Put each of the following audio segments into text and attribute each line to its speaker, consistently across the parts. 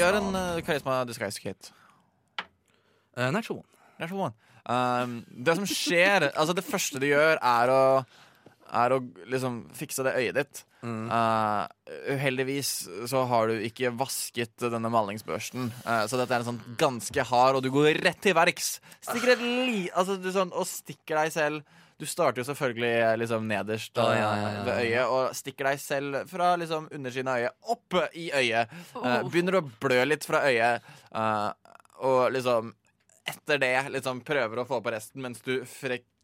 Speaker 1: Gjør en uh, karisma disguise kit.
Speaker 2: Uh, natural one.
Speaker 1: Natural one. Um, det som skjer Altså, det første du gjør, er å er å liksom fikse det øyet ditt.
Speaker 2: Mm.
Speaker 1: Uh, uheldigvis så har du ikke vasket denne malingsbørsten, uh, så dette er en sånn ganske hard, og du går rett til verks. Stikker et li... Altså, du sånn, og stikker deg selv Du starter jo selvfølgelig liksom nederst
Speaker 2: Ja,
Speaker 1: uh,
Speaker 2: ja, ja, ja.
Speaker 1: ved øyet, og stikker deg selv fra liksom undersiden av øyet opp i øyet. Uh,
Speaker 3: Oh.
Speaker 1: begynner å blø litt fra øyet, uh, og liksom etter det liksom prøver å få på resten, mens du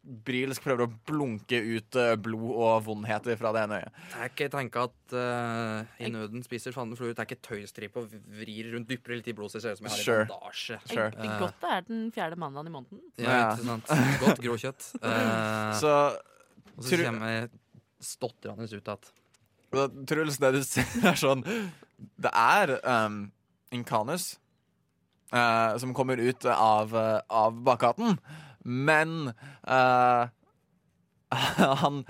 Speaker 1: frekbrilsk prøver å blunke ut eh, blod og vondheter fra det ene øyet.
Speaker 2: Det er ikke tenke at uh, i nøden spiser fanden flue. Det er ikke tøystripe og vrir rundt, dypper litt i blodet så det ser ut som jeg har
Speaker 1: Sure.
Speaker 2: en bandasje.
Speaker 1: Sure.
Speaker 3: Er godt det er den fjerde mandagen i måneden.
Speaker 2: Ja, ikke sant. Godt grå kjøtt. Eh,
Speaker 1: Så
Speaker 2: og så kommer jeg stotrende ut at
Speaker 1: Truls, det du ser, er sånn Det er um, Inkanus Uh, som kommer ut av, uh, av bakgaten, men uh, han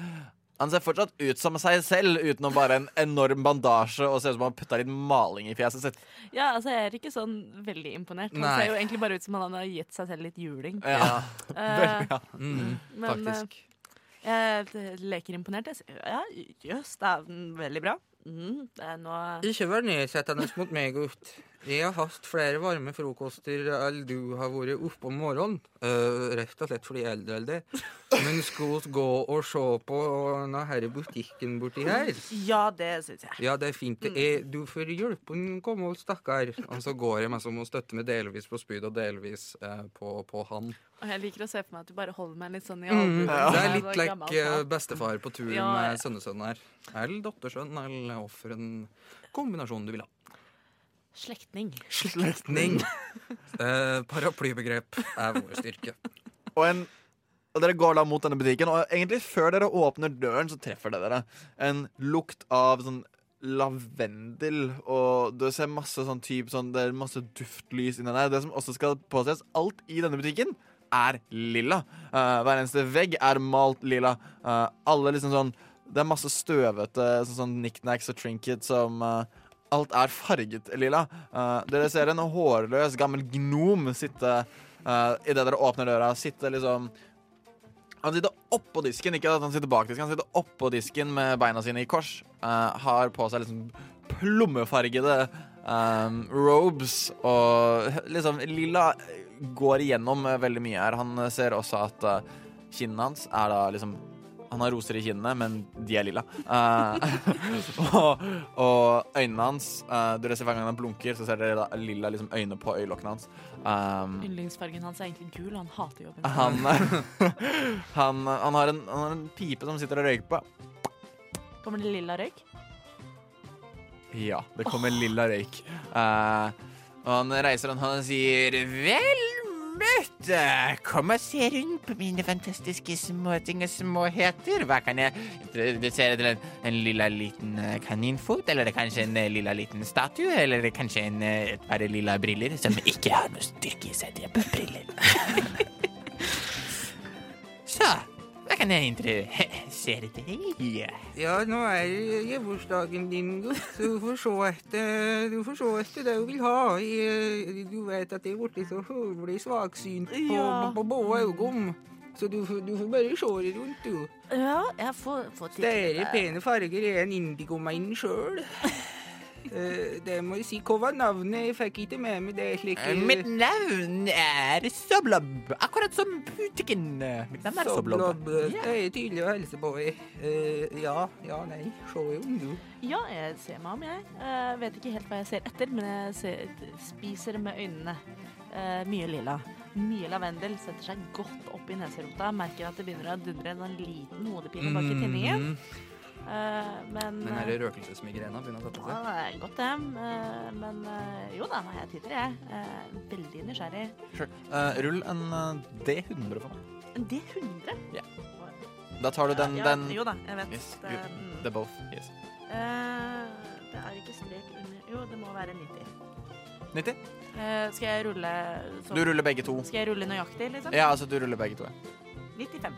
Speaker 1: han ser fortsatt ut som seg selv uten å bare en enorm bandasje og ser ut som han har putta litt maling i fjeset sitt.
Speaker 3: Ja, altså Jeg er ikke sånn veldig imponert. Han
Speaker 2: Nei.
Speaker 3: ser jo egentlig bare ut som han har gitt seg selv litt juling.
Speaker 1: Ja,
Speaker 3: Eh,
Speaker 1: ja.
Speaker 2: mm,
Speaker 3: Men,
Speaker 2: Faktisk.
Speaker 3: jeg leker imponert. Ja, jøss, det er mm, veldig bra. Mm, det er noe...
Speaker 2: Ikke vær nedsettende mot meg, gutt. Jeg har hatt flere varme frokoster enn du har vært oppe om morgenen. Uh, rett og slett fordi jeg er eldre enn deg. Men skal vi gå og se på denne her butikken borti her?
Speaker 3: Ja, det syns jeg.
Speaker 2: Ja, det er fint. Det er, du får hjelpe en gammel stakkar. Og så går jeg meg som å støtte meg delvis på spyd og delvis uh, på, på han.
Speaker 3: Og jeg liker å se for meg at du bare holder meg litt sånn i
Speaker 2: Mm,
Speaker 3: ja.
Speaker 2: det er litt like
Speaker 3: gammel
Speaker 2: eh, bestefar på tur
Speaker 3: Ja, ja.
Speaker 2: med sønnesønnen her. Eller dattersønn, eller offer en kombinasjon du vil ha.
Speaker 3: Slektning.
Speaker 2: Slektning. Eh, paraplybegrep er vår styrke.
Speaker 1: Og, en, og dere går da mot denne butikken, og egentlig før dere åpner døren, så treffer det dere en lukt av sånn lavendel, og du ser masse sånn type sånn, Det er masse duftlys inni der. Det som også skal påses, alt i denne butikken er lilla. Uh, hver eneste vegg er malt lilla. Uh, alle liksom sånn Det er masse støvete sånn, sånn knickknacks og trinkets som eh, Alt er farget lilla. Uh, dere ser en hårløs, gammel gnom sitte uh, idet dere åpner døra. Sitte liksom Han sitter oppå disken, ikke at han sitter bak disken. Han sitter oppå disken med beina sine i kors. Uh, har på seg liksom plommefargede um, robes og liksom Lilla går igjennom veldig mye her. Han ser også at uh, kinnene hans er da liksom han har roser i kinnene, men de er lilla. Uh, og, og øynene hans uh, Dere ser Hver gang han blunker, så ser dere da lilla liksom, øyne på øyelokkene hans. Um,
Speaker 3: Yndlingsfargen hans er egentlig gul, han hater jobben
Speaker 1: han, han, han, har en, han har en pipe som sitter og røyker på.
Speaker 3: Kommer det lilla røyk?
Speaker 1: Ja, det kommer lilla røyk. Uh, og han reiser han og sier Vel møtt! Kom og se rundt på mine fantastiske småting og småheter. Hva kan jeg Du ser etter en, en lilla liten eh, kaninfot? Eller er kanskje en eh, lilla liten statue? Eller er kanskje en, eh, et par lilla briller som ikke har noe styrke i seg? De er bare briller. Så, hva kan jeg introdusere deg?
Speaker 2: Ja, nå er hjemmeårsdagen din, gutt. Du får se etter, du får se etter det du vil ha. Jeg, du vet at jeg er blitt så høvelig svaksynt på,
Speaker 3: Ja.
Speaker 2: på, på både øyne. Så du, får- du får bare se deg rundt, du.
Speaker 3: Ja, jeg får, får
Speaker 2: til
Speaker 3: litt.
Speaker 2: pene farger er en indigomein sjøl. det må jeg si. Hva var navnet? Jeg fikk ikke med meg det slik
Speaker 1: Uh, Mitt navn er Soblob, akkurat som butikken. Mitt navn er Soblob.
Speaker 2: Soblob. Det er tydelig å hilse på. Uh, ja, ja, nei. Se jo du.
Speaker 3: Ja, jeg ser meg om, jeg. Uh, vet ikke helt hva jeg ser etter, men jeg ser, spiser med øynene. Uh, mye lilla. Mye lavendel setter seg godt opp i neserota. Merker at det begynner å dundre en sånn liten hodepine bak i tinningen. Eh, men
Speaker 2: men er det røkelsesmigrena begynner å sette
Speaker 3: ja,
Speaker 2: seg.
Speaker 3: det er godt, det. Eh, men eh, jo da, jeg titter, jeg. Eh, veldig nysgjerrig.
Speaker 1: Sure. Eh, rull en eh, D100 for meg.
Speaker 3: En D100?
Speaker 1: Ja Da tar du den,
Speaker 3: ja,
Speaker 1: den
Speaker 3: Jo da, jeg vet.
Speaker 1: Yes,
Speaker 3: det, mm.
Speaker 1: The both. Yes.
Speaker 3: Eh, det er ikke strek under Jo, det må være 90.
Speaker 1: 90.
Speaker 3: Eh, skal jeg rulle så,
Speaker 1: Du ruller begge to.
Speaker 3: Skal jeg rulle nøyaktig, liksom?
Speaker 1: Ja, altså du ruller begge to. ja.
Speaker 3: 95.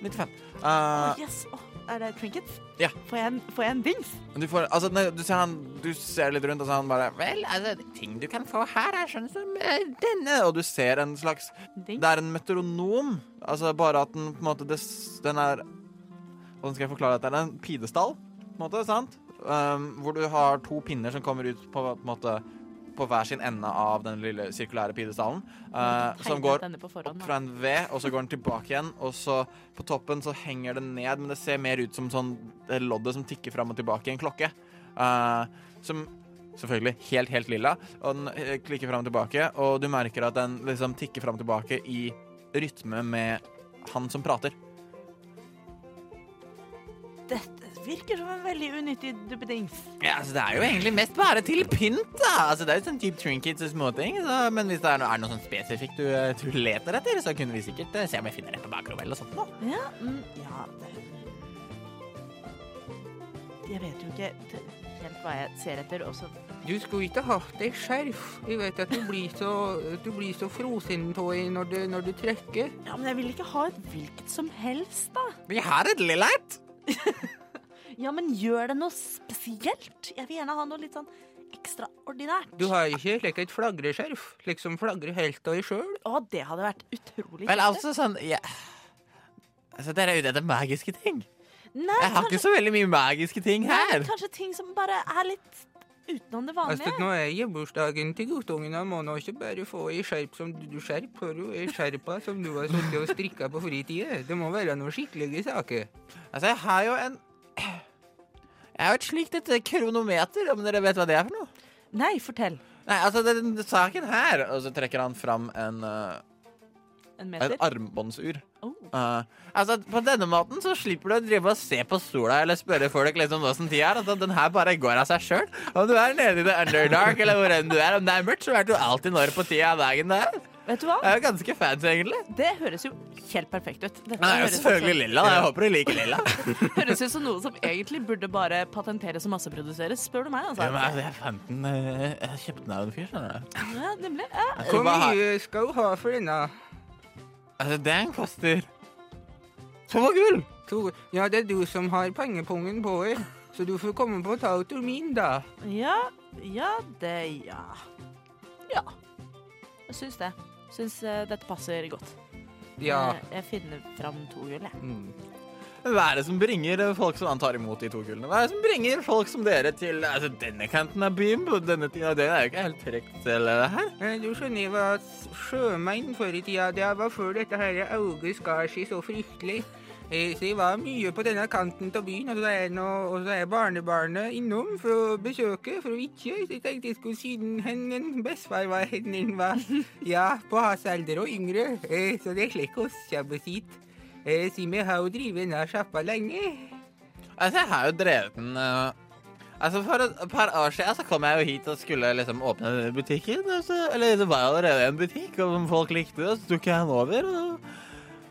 Speaker 1: 95.
Speaker 3: Uh,
Speaker 1: oh,
Speaker 3: yes! Åh, Er det trinkets?
Speaker 1: Ja.
Speaker 3: Får jeg en, får jeg en dings?
Speaker 1: Du, får, altså, nei, du, ser han, du ser litt rundt, og så han bare Vel, altså, ting du kan få her, er sånn som eh, denne. Og du ser en slags
Speaker 3: Dings?
Speaker 1: Det er en meteronom, Altså bare at den på en måte des, Den er Hvordan skal jeg forklare dette? Det er en pidestall, på en måte, sant? Um, hvor du har to pinner som kommer ut på, på en måte på hver sin ende av den lille sirkulære pidestallen. Uh, som går
Speaker 3: forhånd,
Speaker 1: opp fra en V, og så går den tilbake igjen. Og så på toppen så henger den ned, men det ser mer ut som sånn det loddet som tikker fram og tilbake i en klokke. Uh, som selvfølgelig helt, helt lilla. Og den eh, klikker fram og tilbake, og du merker at den liksom tikker fram og tilbake i rytme med han som prater.
Speaker 3: Dette virker som en veldig unyttig duppedings.
Speaker 1: Ja, altså Det er jo egentlig mest bare til pynt, da. Altså Det er jo sånn type trinkets og småting. Så, men hvis det er noe, er noe sånn spesifikt du, eh, du leter etter, så kunne vi sikkert uh, se om jeg finner det på bakrommet eller noe sånt. nå.
Speaker 3: Ja, mm, ja. Jeg vet jo ikke helt hva jeg ser etter, og så
Speaker 4: Du skulle ikke hatt deg skjerf. Jeg vet at du blir så, du blir så frosen på i når du, når du trekker.
Speaker 3: Ja, men jeg vil ikke ha et hvilket som helst, da.
Speaker 1: Vi har et lilla et.
Speaker 3: Ja, men gjør det noe spesielt? Jeg vil gjerne ha noe litt sånn ekstraordinært.
Speaker 4: Du har ikke slik et flagreskjerf, liksom flagrer helt av deg sjøl.
Speaker 3: Å, det hadde vært utrolig
Speaker 1: Vel,
Speaker 3: Men
Speaker 1: altså sånn ja. Altså, Dere er ute etter magiske ting.
Speaker 3: Nei,
Speaker 1: Jeg har ikke så veldig mye magiske ting
Speaker 3: nei,
Speaker 1: her.
Speaker 3: kanskje ting som bare er litt utenom det vanlige.
Speaker 4: Altså, nå er bursdagen til guttungen. Han må nå ikke bare få ei skjerp som du, du skjerp, hører du? Ei skjerpa som du har sittet og strikka på fritida. Det må være noen skikkelige saker.
Speaker 1: Altså, jeg har jo en Jeg har et slikt et kronometer, om dere vet hva det er for noe.
Speaker 3: Nei, fortell.
Speaker 1: Nei, altså, den saken her Og så trekker han fram en, uh,
Speaker 3: En
Speaker 1: en
Speaker 3: meter?
Speaker 1: armbåndsuр.
Speaker 3: Oh.
Speaker 1: Uh, altså, På denne måten så slipper du å drive og se på sola eller spørre folk liksom åssen tida er. Altså, den her bare går av seg sjøl. Om du er nede i det underdark eller hvor enn du er, om det er mørkt, så vet du alltid når på tida av dagen det er.
Speaker 3: Vet du hva?
Speaker 1: Det er jo ganske fancy, egentlig.
Speaker 3: Det høres jo helt perfekt ut. Dette
Speaker 1: Nei, er
Speaker 3: høres
Speaker 1: selvfølgelig
Speaker 3: også-
Speaker 1: lilla. da. Jeg håper du liker lilla.
Speaker 3: Høres ut som noe som egentlig burde bare patenteres og masseproduseres, spør du meg.
Speaker 1: Ja,
Speaker 3: Altså.
Speaker 1: men altså, jeg fant den eh, Jeg kjøpte den av en fyr, skjønner du.
Speaker 3: Ja, nemlig. Ja.
Speaker 4: Hvor mye skal du ha for denne?
Speaker 1: Altså, den koster to gull.
Speaker 4: To, ja, det er du som har pengepungen på her, så du får komme på tautor min, da.
Speaker 3: ja, ja, det Ja. Ja. Jeg syns det. Syns eh, dette passer godt.
Speaker 4: Ja.
Speaker 3: Eh, Jeg finner fram to gull, jeg.
Speaker 4: Mm.
Speaker 1: Hva er det som bringer eh, folk som han tar imot de to gullene? Hva er det som bringer folk som dere til altså, denne kanten av byen på denne tida? Det er jo ikke helt trygt eller det her.
Speaker 4: Du skjønner, hva sjømenn før i tida. Det var før dette her auget skar seg så fryktelig. Så jeg var mye på denne kanten av byen, og så er, og så er barnebarnet innom for å besøke, for å vitje. Så jeg tenkte jeg skulle siden henne bestefar var henne var ja, på hans alder og yngre. Eh, Så det er slik oss kommer hit. Eh, Så vi har jo drevet denne sjappa lenge.
Speaker 1: Altså, jeg har jo drevet den eh, Altså, For et par år siden så kom jeg jo hit og skulle liksom åpne butikken. Altså, eller det var jo allerede en butikk, og folk likte det, så tok jeg den over. og...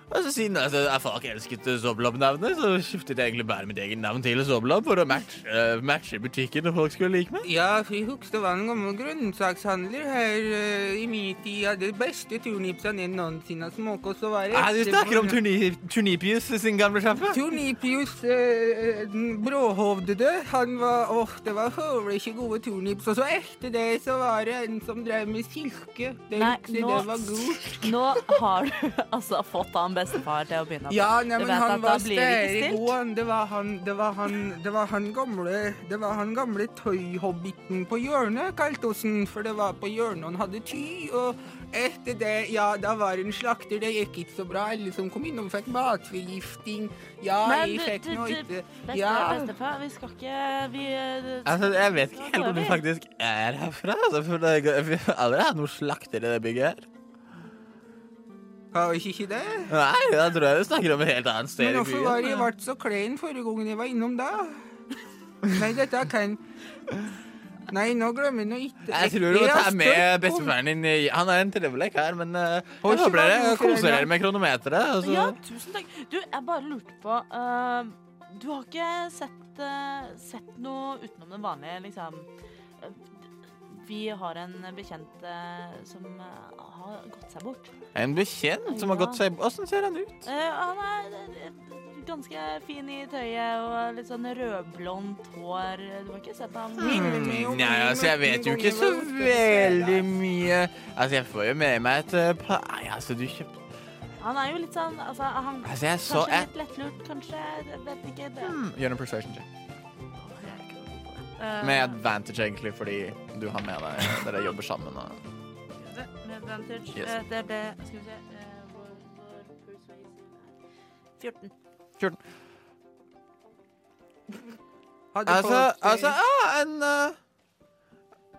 Speaker 1: Og så Siden altså, folk elsket Soblob-navnet, så skiftet jeg egentlig bare mitt eget navn til Soblob for å matche, uh, matche butikken og folk skulle like meg.
Speaker 4: Ja, for jeg husker det var en gammel grønnsakshandler her uh, i min tid. Ja, det beste turnipsene jeg noensinne har smakt. Og så var det
Speaker 1: Ah, du snakker om turni Turnipius sin gamle sjappe?
Speaker 4: Turnipius uh, den bråhovdede. Han var Åh, det var høvelig ikke gode turnips. Og så etter det så var det en som drev med silke. Det,
Speaker 3: Nei,
Speaker 4: det,
Speaker 3: nå-
Speaker 4: det var gult.
Speaker 3: Nå har du altså fått han bestefar til å begynne. med.
Speaker 4: Ja, nei, men han var
Speaker 3: blir det
Speaker 4: var han, det var han, det var han gamle Det var han gamle tøyhobbiten på hjørnet, kalte oss han. For det var på hjørnet han hadde ty. Og etter det, ja, da var en slakter. Det gikk ikke så bra. Alle som kom innom, fikk matforgifting. Ja,
Speaker 3: Men
Speaker 4: jeg fikk
Speaker 3: du-
Speaker 4: noe ikke
Speaker 3: Beste,
Speaker 4: Ja.
Speaker 3: Bestefar, vi skal ikke Vi eh,
Speaker 1: Altså, Jeg vet ikke helt om du faktisk er herfra. Altså, for det, Vi har aldri hatt noen slakter i det bygget her.
Speaker 4: Har ikke ikke det?
Speaker 1: Nei, da tror jeg du snakker om et helt annet sted i byen.
Speaker 4: Men hvorfor var jeg
Speaker 1: vært
Speaker 4: ble så klein forrige gang jeg var innom da? Nei, dette kan Nei, nå glemmer jeg noe ikke
Speaker 1: Jeg tror du må ta med bestefaren din. Han er en trivelig her, men uh,
Speaker 4: Har
Speaker 1: jeg håper dere koser dere med kronometeret. Altså.
Speaker 3: Ja, tusen takk. Du, jeg bare lurte på uh, Du har ikke sett, uh, sett noe utenom den vanlige, liksom Vi har en bekjent eh, som eh, har gått seg bort.
Speaker 1: En bekjent som har gått seg bort? Åssen ser han ut?
Speaker 3: Eh, han er ganske fin i tøyet og litt sånn rødblondt hår. Du har ikke sett ham?
Speaker 1: Mm, Nei, altså, jeg vet jo ikke så veldig mye. Altså, jeg får jo med meg et par Nei, altså, du kjøpte
Speaker 3: Han er jo litt sånn altså, han,
Speaker 1: Altså, jeg så
Speaker 3: Kanskje
Speaker 1: jeg,
Speaker 3: litt lettlurt, kanskje. Jeg vet ikke. Det.
Speaker 1: hmm, Gjør en persuasion check. Med advantage, egentlig, fordi du har med deg Dere jobber sammen. Og...
Speaker 3: Med advantage.
Speaker 1: Yes.
Speaker 3: Eh, Det ble Skal vi se eh, hvor, hvor persuasive er 14.
Speaker 1: 14.
Speaker 2: Hadde
Speaker 1: Altså,
Speaker 2: fått, eh,
Speaker 1: altså ah, en uh,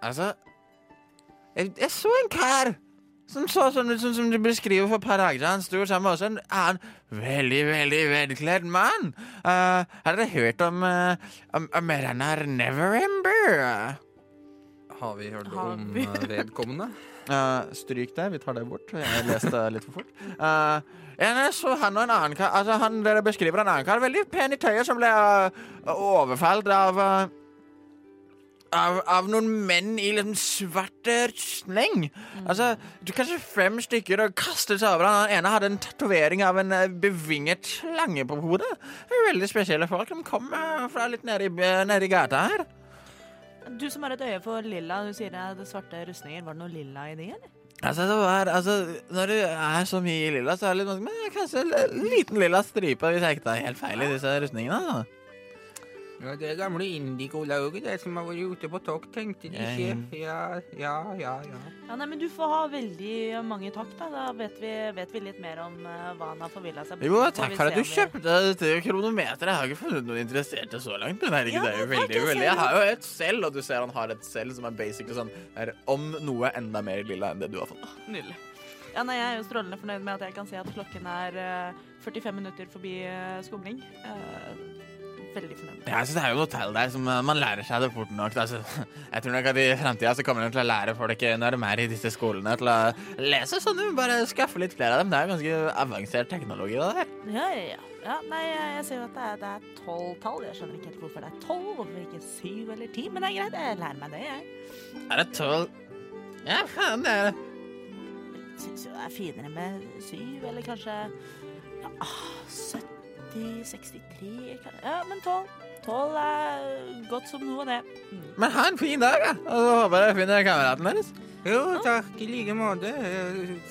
Speaker 1: Altså jeg, jeg så en kar som så sånn ut som, som du beskriver for et par dager siden. Han sto sammen med også en annen veldig, veldig velkledd mann. Uh, har dere hørt om, uh, om, om Neverember?
Speaker 2: Har vi hørt
Speaker 3: Har
Speaker 2: om
Speaker 3: vi?
Speaker 2: eh, vedkommende?
Speaker 1: Uh, stryk det, vi tar det bort. Jeg leste litt for fort. Uh, så han og en annen kar Altså, han dere beskriver en annen kar, veldig pen i tøyet, som ble uh, overfalt av uh, av, av noen menn i liksom svart sleng. rustning. Altså, kanskje fem stykker og kastet seg over ham. Den ene hadde en tatovering av en uh, bevinget slange på hodet. Veldig spesielle folk. De kom fra litt nede i, uh, nede i gata her.
Speaker 3: Du som har et øye for lilla, du sier det er svarte rustninger. Var det noe lilla i de, eller?
Speaker 1: Altså, det var, altså, Når du er så mye i lilla, så er det litt vanskelig. Men kanskje en liten lilla stripe hvis jeg ikke tar helt feil i disse rustningene. Altså.
Speaker 2: Ja, det er gamle Indigo-lauget det som har vært ute på tokt, tenkte de ikke. Ja, ja, ja, ja.
Speaker 3: Ja, nei, men Du får ha veldig mange takk, da. Da vet vi, vet vi litt mer om uh, hva han har forvilla seg
Speaker 1: Jo, takk for at du kjøpte dette kronometeret. Jeg har ikke funnet noen interesserte så langt. Men herregud,
Speaker 3: Ja,
Speaker 1: det er jo veldig,
Speaker 3: jeg
Speaker 1: veldig. Jeg har jo et selv, og du ser han har et selv som er basically sånn er om noe enda mer lilla enn det du har fått.
Speaker 3: Nydelig. Ja, nei, Jeg er jo strålende fornøyd med at jeg kan si at klokken er uh, 45 minutter forbi uh, skumring. Eh, veldig fornøyd.
Speaker 1: Jeg synes Det er jo et hotell der som man lærer seg det fort nok. Altså, jeg tror nok at i framtida så kommer de til å lære folk eh, når de er i disse skolene, til å lese sånn. Bare skaffe litt flere av dem. Det er ganske avansert teknologi. det der.
Speaker 3: Ja, ja, ja. ja nei, jeg ser jo at det er tolv tall. Jeg skjønner ikke helt hvorfor det er tolv, hvorfor ikke syv eller ti. Men det er greit, jeg lærer meg det, jeg.
Speaker 1: Er det tolv Ja, faen, det er det.
Speaker 3: Syns jo det er finere med syv, eller kanskje ja, ah, 17. 63 Ja, men 12. 12 er godt som noe, det. Mm.
Speaker 1: Men ha en fin dag, da. Og så håper jeg finner kameraten deres.
Speaker 2: Jo, takk i like måte.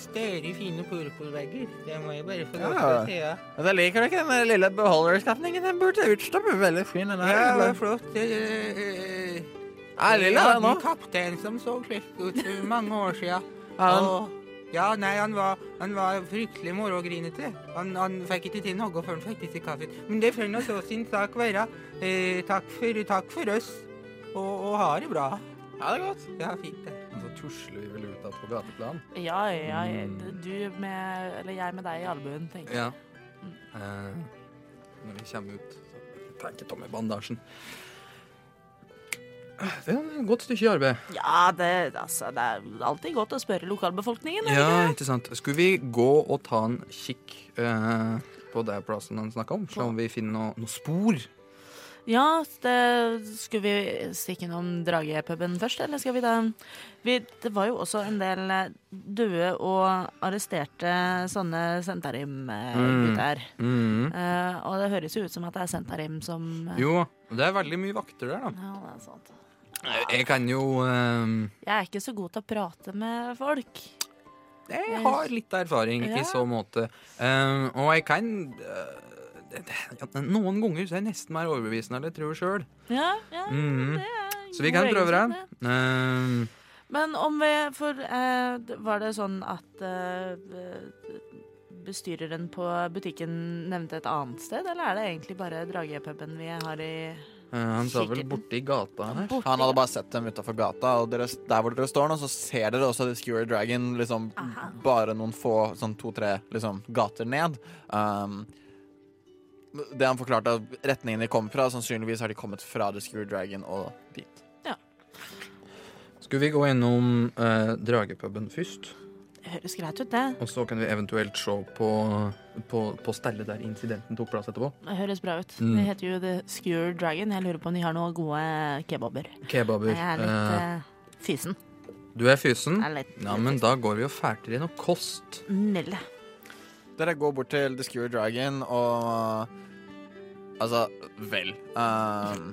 Speaker 2: Større, fine purpurvegger. Det må jeg bare få lov til å si. Ja.
Speaker 1: Og da liker du ikke den lille beholderskapningen? Den burde utstoppe. Veldig fin. Den
Speaker 2: ja, det var flott.
Speaker 1: Det,
Speaker 2: er
Speaker 1: lilla, den
Speaker 2: òg. Kaptein som så slik ut for mange år sia.
Speaker 1: Ja.
Speaker 2: Og ja, nei, han var, han var fryktelig morogrinete. Han, han fikk ikke til noe før han fikk til seg kaffen. Men det får nå så sin sak være. Eh, takk, for, takk for oss, og, og ha det bra.
Speaker 1: Ha det godt.
Speaker 2: Ja, fint det.
Speaker 5: Så tusler vi vel ut igjen på gateplan.
Speaker 3: Ja, ja, ja,
Speaker 2: Mm.
Speaker 3: du med Eller jeg med deg i albuen, tenker jeg.
Speaker 2: Ja. Eh, når vi kommer ut, så tenker Tommy bandasjen. Det er et godt stykke arbeid.
Speaker 3: Ja, det, altså, det er alltid godt å spørre lokalbefolkningen.
Speaker 2: Ja,
Speaker 3: ikke?
Speaker 2: sant. Skulle vi gå og ta en kikk eh, på den plassen han snakka om? Se om vi finner noe, noe spor?
Speaker 3: ja det, skulle vi stikke innom Dragepuben først, eller skal vi da vi, Det var jo også en del eh, døde og arresterte sånne Sentarim-gutter.
Speaker 2: Mm.
Speaker 3: Uh, og det høres jo ut som at det er Sentarim som uh,
Speaker 2: Jo, det er veldig mye vakter der, da.
Speaker 3: Ja, det er sant.
Speaker 2: Jeg kan jo um...
Speaker 3: Jeg er ikke så god til å prate med folk.
Speaker 2: Jeg har litt erfaring
Speaker 3: Ja.
Speaker 2: i så måte. Um, og jeg kan uh, Noen ganger så er jeg nesten mer overbevisende enn jeg tror sjøl.
Speaker 3: Ja, ja, mm.
Speaker 2: Så vi kan prøve det. Eh,
Speaker 3: Men om vi For uh, var det sånn at uh, bestyreren på butikken nevnte et annet sted, eller er det egentlig bare Dragepuben vi har i
Speaker 2: han sa vel
Speaker 3: borte
Speaker 2: borti gata her.
Speaker 3: borti?
Speaker 1: Han hadde bare sett dem utafor gata, og dere, der hvor dere står nå, så ser dere også The Skewer Dragon liksom
Speaker 3: Aha.
Speaker 1: bare noen få, sånn to-tre liksom, gater ned. Um, det han forklarte, at retningen de kom fra, sannsynligvis har de kommet fra The Skewer Dragon og dit.
Speaker 2: Skulle vi gå innom eh, Dragepuben først?
Speaker 3: Høres greit ut, det.
Speaker 2: Og så kan vi eventuelt se på, på, på stellet der incidenten tok plass etterpå.
Speaker 3: Det høres bra ut.
Speaker 2: Mm.
Speaker 3: Det heter jo The Skewer Dragon. Jeg lurer på om de har noen gode kebaber.
Speaker 2: Kebaber.
Speaker 3: Jeg er litt
Speaker 2: Eh,
Speaker 3: eh, fysen.
Speaker 2: du er fysen?
Speaker 3: Er litt,
Speaker 2: Ja, men
Speaker 3: fysen.
Speaker 2: da går vi og færter i noe kost.
Speaker 3: Nille.
Speaker 1: Dere går bort til The Skewer Dragon, og Altså, vel ehm,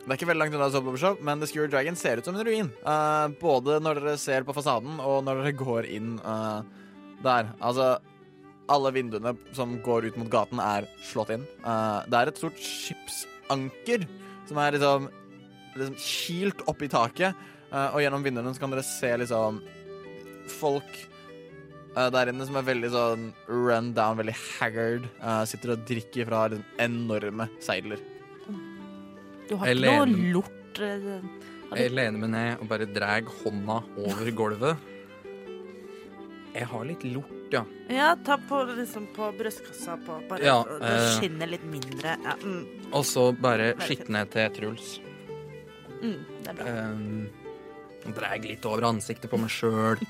Speaker 1: Det er ikke veldig langt unna Soap Opera Shop, men The Skewer Dragon ser ut som en ruin. Uh, både når dere ser på fasaden, og når dere går inn uh, der. Altså, alle vinduene som går ut mot gaten, er slått inn. Uh, det er et stort skipsanker som er liksom, liksom kilt opp i taket, og gjennom vinduene så kan dere se liksom folk der inne som er veldig sånn run down, veldig haggard. sitter og drikker fra liksom, enorme seidler.
Speaker 3: Du har ikke noe lort eh, du-
Speaker 2: Jeg lener meg ned og bare drar hånda over gulvet. Jeg har litt lort, ja.
Speaker 3: Ja, ta på, liksom, på brystkassa på bare
Speaker 2: Ja,
Speaker 3: det
Speaker 2: eh.
Speaker 3: skinner litt mindre. Ja, mm,
Speaker 2: Og så bare
Speaker 3: Veldig
Speaker 2: skitne til Truls.
Speaker 3: mm, det er bra.
Speaker 2: Um, Drar litt over ansiktet på meg sjøl.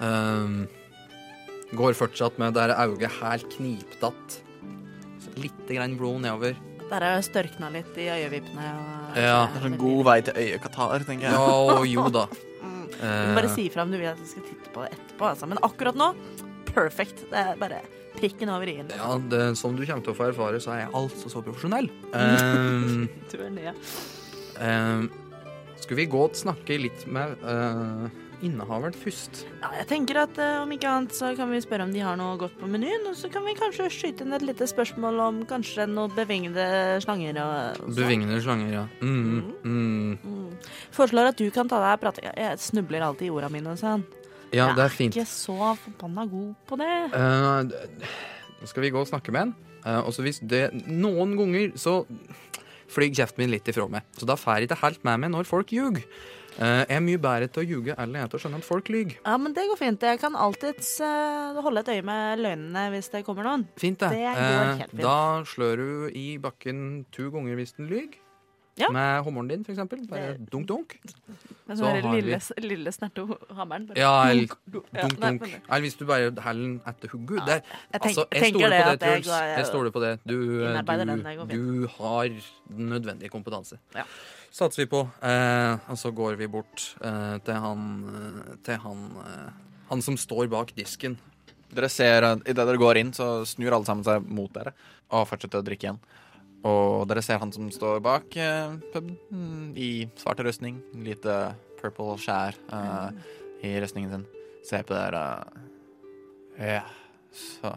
Speaker 2: Um, går fortsatt med det her øyet helt kniptatt. Grann blod nedover.
Speaker 3: Der har jeg størkna litt i øyevippene. Og,
Speaker 2: Ja.
Speaker 1: Det er en god vei til øyekatarr, tenker jeg.
Speaker 2: Ja, jo da.
Speaker 3: Mm. Du
Speaker 2: Eh,
Speaker 3: må bare si ifra om du vil at jeg skal titte på det etterpå. Altså. Men akkurat nå, perfect. Det er bare prikken over i-en.
Speaker 2: ja, det, som du kommer til å få erfare, så er jeg altså så profesjonell. Um,
Speaker 3: Du er
Speaker 2: um, skulle vi gå og snakke litt med uh, innehaveren først?
Speaker 3: Ja, jeg tenker at eh, om ikke annet så kan vi spørre om de har noe godt på menyen, og så kan vi kanskje skyte inn et lite spørsmål om kanskje noen bevingede slanger og og sånn.
Speaker 2: Bevingende slanger, ja. Mm, mm.
Speaker 3: Mm. Foreslår at du kan ta deg prate. Jeg snubler alltid i orda mine, sånn.
Speaker 2: Ja, det er
Speaker 3: Jeg er ikke så forbanna god på det.
Speaker 2: Nå skal vi gå og snakke med en? Uh, og så hvis det Noen ganger så flyr kjeften min litt ifra meg. Så da får jeg ikke helt med meg når folk ljuger. Eh, jeg er mye bedre til å ljuge enn jeg er til å skjønne at folk lyver.
Speaker 3: Ja, men det går fint. Jeg kan alltids eh, holde et øye med løgnene hvis det kommer noen.
Speaker 2: Fint, det.
Speaker 3: Det går
Speaker 2: Eh,
Speaker 3: helt fint.
Speaker 2: da slår du i bakken to ganger hvis den lyver.
Speaker 3: Ja.
Speaker 2: Med hummeren din, for eksempel. Bare dunk, dunk.
Speaker 3: Men
Speaker 2: Så
Speaker 3: så
Speaker 2: har vi-
Speaker 3: lille, lille hammeren. bare
Speaker 2: Ja, eller
Speaker 3: dunk, dunk.
Speaker 2: Dunk, Eller hvis du bare heller den etter hugget. Ja.
Speaker 3: Jeg,
Speaker 2: Altså, jeg stoler på det, Truls.
Speaker 3: Jeg,
Speaker 2: Jeg stoler på det. Du, du, du har den nødvendige kompetanse.
Speaker 3: Ja.
Speaker 2: Satser vi på. Eh, og så går vi bort eh, til han eh, Til han eh, Han som står bak disken.
Speaker 1: Dere ser, uh, Idet dere går inn, så snur alle sammen seg mot dere og fortsetter å drikke igjen. Og dere ser han som står bak eh, puben mm, i svart rustning. Lite purple skjær uh, i rustningen sin. Ser på dere. Uh, ja, så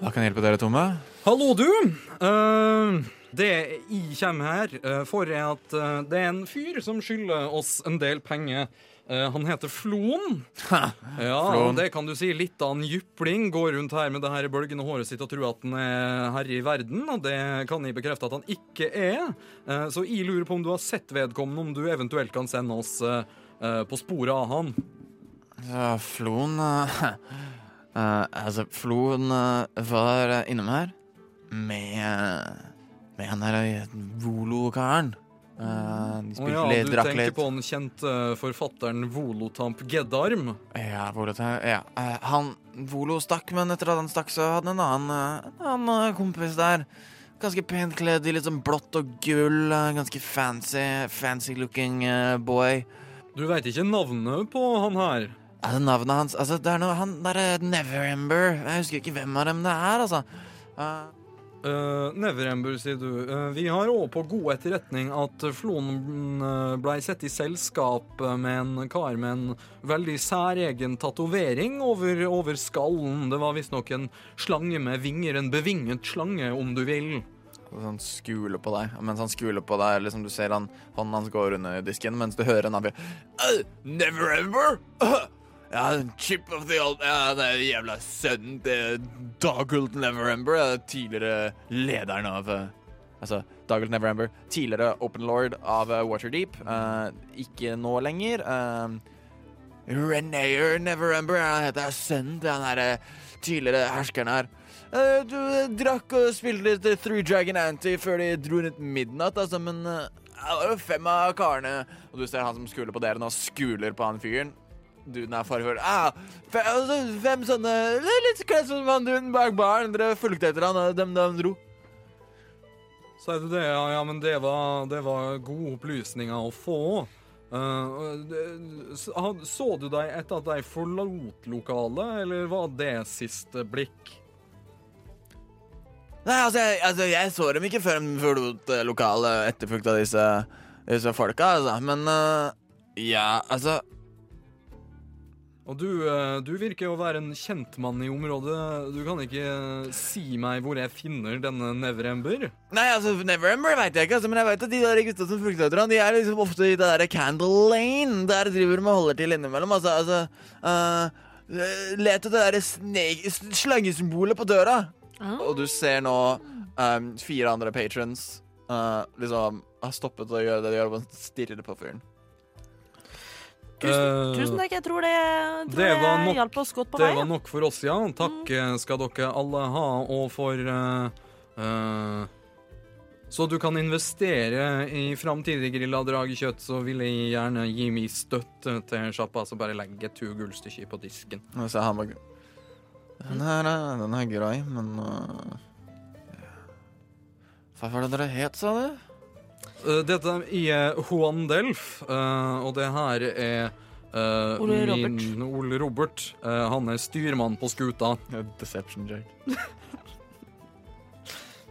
Speaker 1: Hva kan hjelpe dere, Tomme?
Speaker 2: Hallo, du! Eh, det jeg kommer her eh, for, er at eh, det er en fyr som skylder oss en del penger. Eh, han heter Floen. Ja,
Speaker 1: Floen.
Speaker 2: det kan du si. Litt av en jypling. Går rundt her med det her bølgende håret sitt og tror at han er herre i verden, og det kan jeg bekrefte at han ikke er. Så jeg lurer på om du har sett vedkommende, om du eventuelt kan sende oss på sporet av han.
Speaker 1: Ja, Floen Altså, Floen var innom her med Med han der uh, Volo-karen. Uh, de spilte oh,
Speaker 2: ja,
Speaker 1: litt,
Speaker 2: du tenker på den kjente forfatteren Volotamp Geddarm.
Speaker 1: Ja, Volotamp Ja. Uh, han Volo stakk, men etter at han stakk, så hadde han en annen, en annen kompis der. Ganske pent kledd i litt sånn blått og gull. ganske fancy, fancy looking boy.
Speaker 2: Du veit ikke navnet på han her?
Speaker 1: Altså, navnet hans Altså, det er noe Han derre Neverember. Jeg husker ikke hvem av dem det er, altså. Uh,
Speaker 2: Uh, Neverember, sier du. Uh, vi har òg på god etterretning at Floen uh, blei sett i selskap med en kar med en veldig særegen tatovering over, over skallen. Det var visstnok en slange med vinger, en bevinget slange, om du vil.
Speaker 1: Han sånn skuler på deg. Mens han skuler på deg, liksom du ser han, hånden hans går under disken, mens du hører en annen uh, Never ever! Ja, chip of the old Ja, det er jævla sønnen til Doggled Neverember. Tidligere lederen av uh, Altså, Doggled Neverember. Tidligere Open Lord av uh, Waterdeep. Uh, ikke nå lenger. Uh, Renayer Neverember. Han heter sønnen til han her tidligere herskeren her. Uh, du eh, drakk og spilte litt eh, Three Dragon Anti før de dro rundt midnatt, altså, men uh, det var jo fem av karene Og du ser han som skuler på dere nå, skuler på han fyren. Duden er farfull. Ah, fem, altså, fem sånne litt kledd som han duden bak baren. Dere fulgte etter han, og dem de dro.
Speaker 2: Sier du det? Ja, ja men det var, det var gode opplysninger å få. Uh, så du deg etter at de forlot lokalet, eller var det siste blikk?
Speaker 1: Nei, altså jeg, altså, jeg så dem ikke før de forlot eh, lokalet etterfulgt av disse, disse folka, altså. Men uh, ja, altså
Speaker 2: Og du, eh, du virker å være en kjentmann i området. Du kan ikke eh, si meg hvor jeg finner denne Neverember?
Speaker 1: Nei, altså, Neverember veit jeg ikke, altså, men jeg vet at de der gutta som fulgte etter han, de er liksom ofte i det der Candle Lane. Der driver de og holder til innimellom. Altså, altså uh, Let etter det derre slangesymbolet på døra.
Speaker 3: Ah.
Speaker 1: Og du ser nå um, fire andre patrons uh, liksom har stoppet å gjøre det de gjør, og stirrer på fyren.
Speaker 3: Tusen,
Speaker 2: Eh,
Speaker 3: tusen takk. Jeg tror det, tror
Speaker 2: det
Speaker 3: det,
Speaker 2: nok-
Speaker 3: hjalp oss godt på vei.
Speaker 2: Det
Speaker 3: var
Speaker 2: nok for oss, ja. Takk mm. skal dere alle ha. Og for uh, uh, Så du kan investere i framtidig grilla dragekjøtt, så vil jeg gjerne gi min støtte til sjappa. Så bare legge to gullstykker på disken.
Speaker 1: Så han bare Den her er, den er grei, men uh, Hva var det dere het, sa du?
Speaker 2: Eh, dette er Juan Delf, eh, og det her er Uh,
Speaker 3: Ole
Speaker 2: min Ole Robert. Eh, han er styrmann på skuta.
Speaker 1: Deception joke.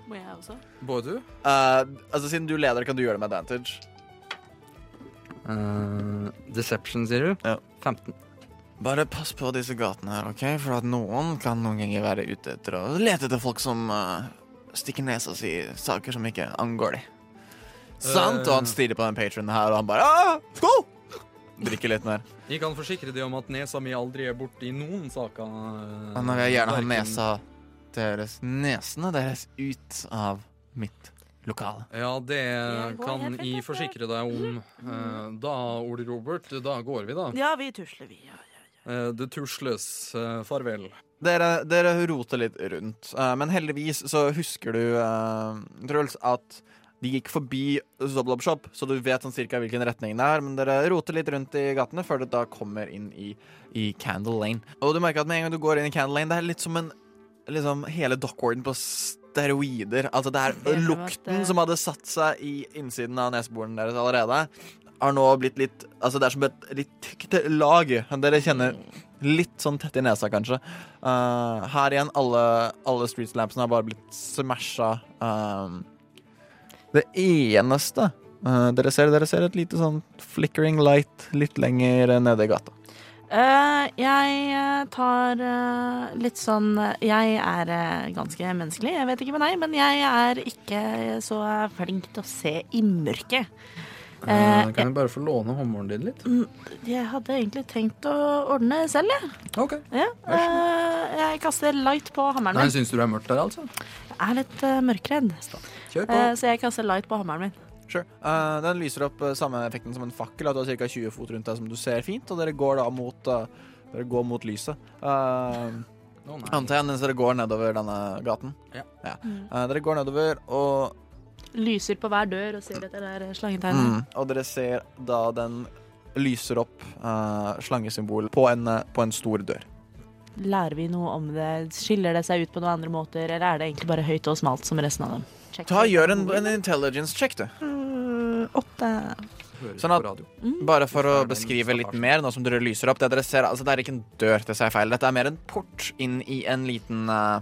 Speaker 3: Må jeg også?
Speaker 2: Både du?
Speaker 1: Uh, altså, siden du leder, kan du gjøre det med advantage.
Speaker 2: Eh, deception, sier du?
Speaker 1: Ja.
Speaker 2: 15.
Speaker 1: Bare pass på disse gatene her, OK? For at noen kan noen ganger være ute etter å lete etter folk som uh, stikker nesa si i saker som ikke angår de. Sant? Og han stirrer på den patronen her, og han bare ah, Skål! Drikker litt mer.
Speaker 2: Jeg kan forsikre deg om at nesa mi aldri er borte i noen saker. Nå
Speaker 1: vil vil gjerne ha nesa deres Nesene deres ut av mitt lokale.
Speaker 2: Ja, det kan jeg forsikre deg om. Eh, Da, Ole Robert, da går vi, da.
Speaker 3: Ja, vi tusler, vi. Ja, ja.
Speaker 2: Eh, Det tusles. eh, Farvel.
Speaker 1: Dere, dere roter litt rundt, men heldigvis så husker du, uh, Truls, at de gikk forbi Zoblob Shop, så du vet sånn cirka hvilken retning det er. Men dere roter litt rundt i gatene før du da kommer inn i, i Candle Lane. Og du merker at med en gang du går inn i Candle Lane, det er litt som en liksom hele Dockwarden på steroider. Altså det er
Speaker 3: er
Speaker 1: lukten som hadde satt seg i innsiden av neseborene deres allerede, har nå blitt litt Altså det er som et litt tykt lag. Dere kjenner litt sånn tett i nesa, kanskje. Uh, her igjen, alle, alle street lampsene har bare blitt smasha. Um, det eneste uh, dere ser, dere ser et lite sånn flickering light litt lenger nede i gata.
Speaker 3: Uh, jeg eh, tar uh, litt sånn Jeg er uh, ganske menneskelig, jeg vet ikke med deg, men jeg er ikke så flink til å se i mørket.
Speaker 2: Kan jeg bare få låne hammeren din litt?
Speaker 3: Jeg hadde egentlig tenkt å ordne selv, jeg.
Speaker 2: OK.
Speaker 3: Ja. eh, jeg kaster light på hammeren min.
Speaker 2: Syns du det er mørkt der, altså?
Speaker 3: Er litt uh, mørkredd,
Speaker 2: Kjør på.
Speaker 3: Eh, så jeg kaster light på hammeren min.
Speaker 1: Sure. Uh, den lyser opp uh, samme effekten som en fakkel. At du har ca. 20 fot rundt deg som du ser fint, og dere går da mot, uh, dere går mot lyset. Uh,
Speaker 2: oh,
Speaker 1: antar jeg mens dere går nedover denne gaten.
Speaker 2: Ja.
Speaker 3: Mm.
Speaker 1: Uh, dere går nedover, og,
Speaker 3: Lyser på hver dør og ser etter det der slangetegnet.
Speaker 1: mm, og dere ser da den lyser opp uh, slangesymbolet på, på en stor dør.
Speaker 3: Lærer vi noe om det? Skiller det seg ut på noen andre måter, eller er det egentlig bare høyt og smalt som resten av dem? Check.
Speaker 1: Ta Gjør en, en intelligence check, du.
Speaker 3: Mm, åtte.
Speaker 1: Sånn at-. Bare for å beskrive litt mer, nå som dere lyser opp. Det dere ser, altså det er ikke en dør, til seg feil. Dette er mer en port inn i en liten uh,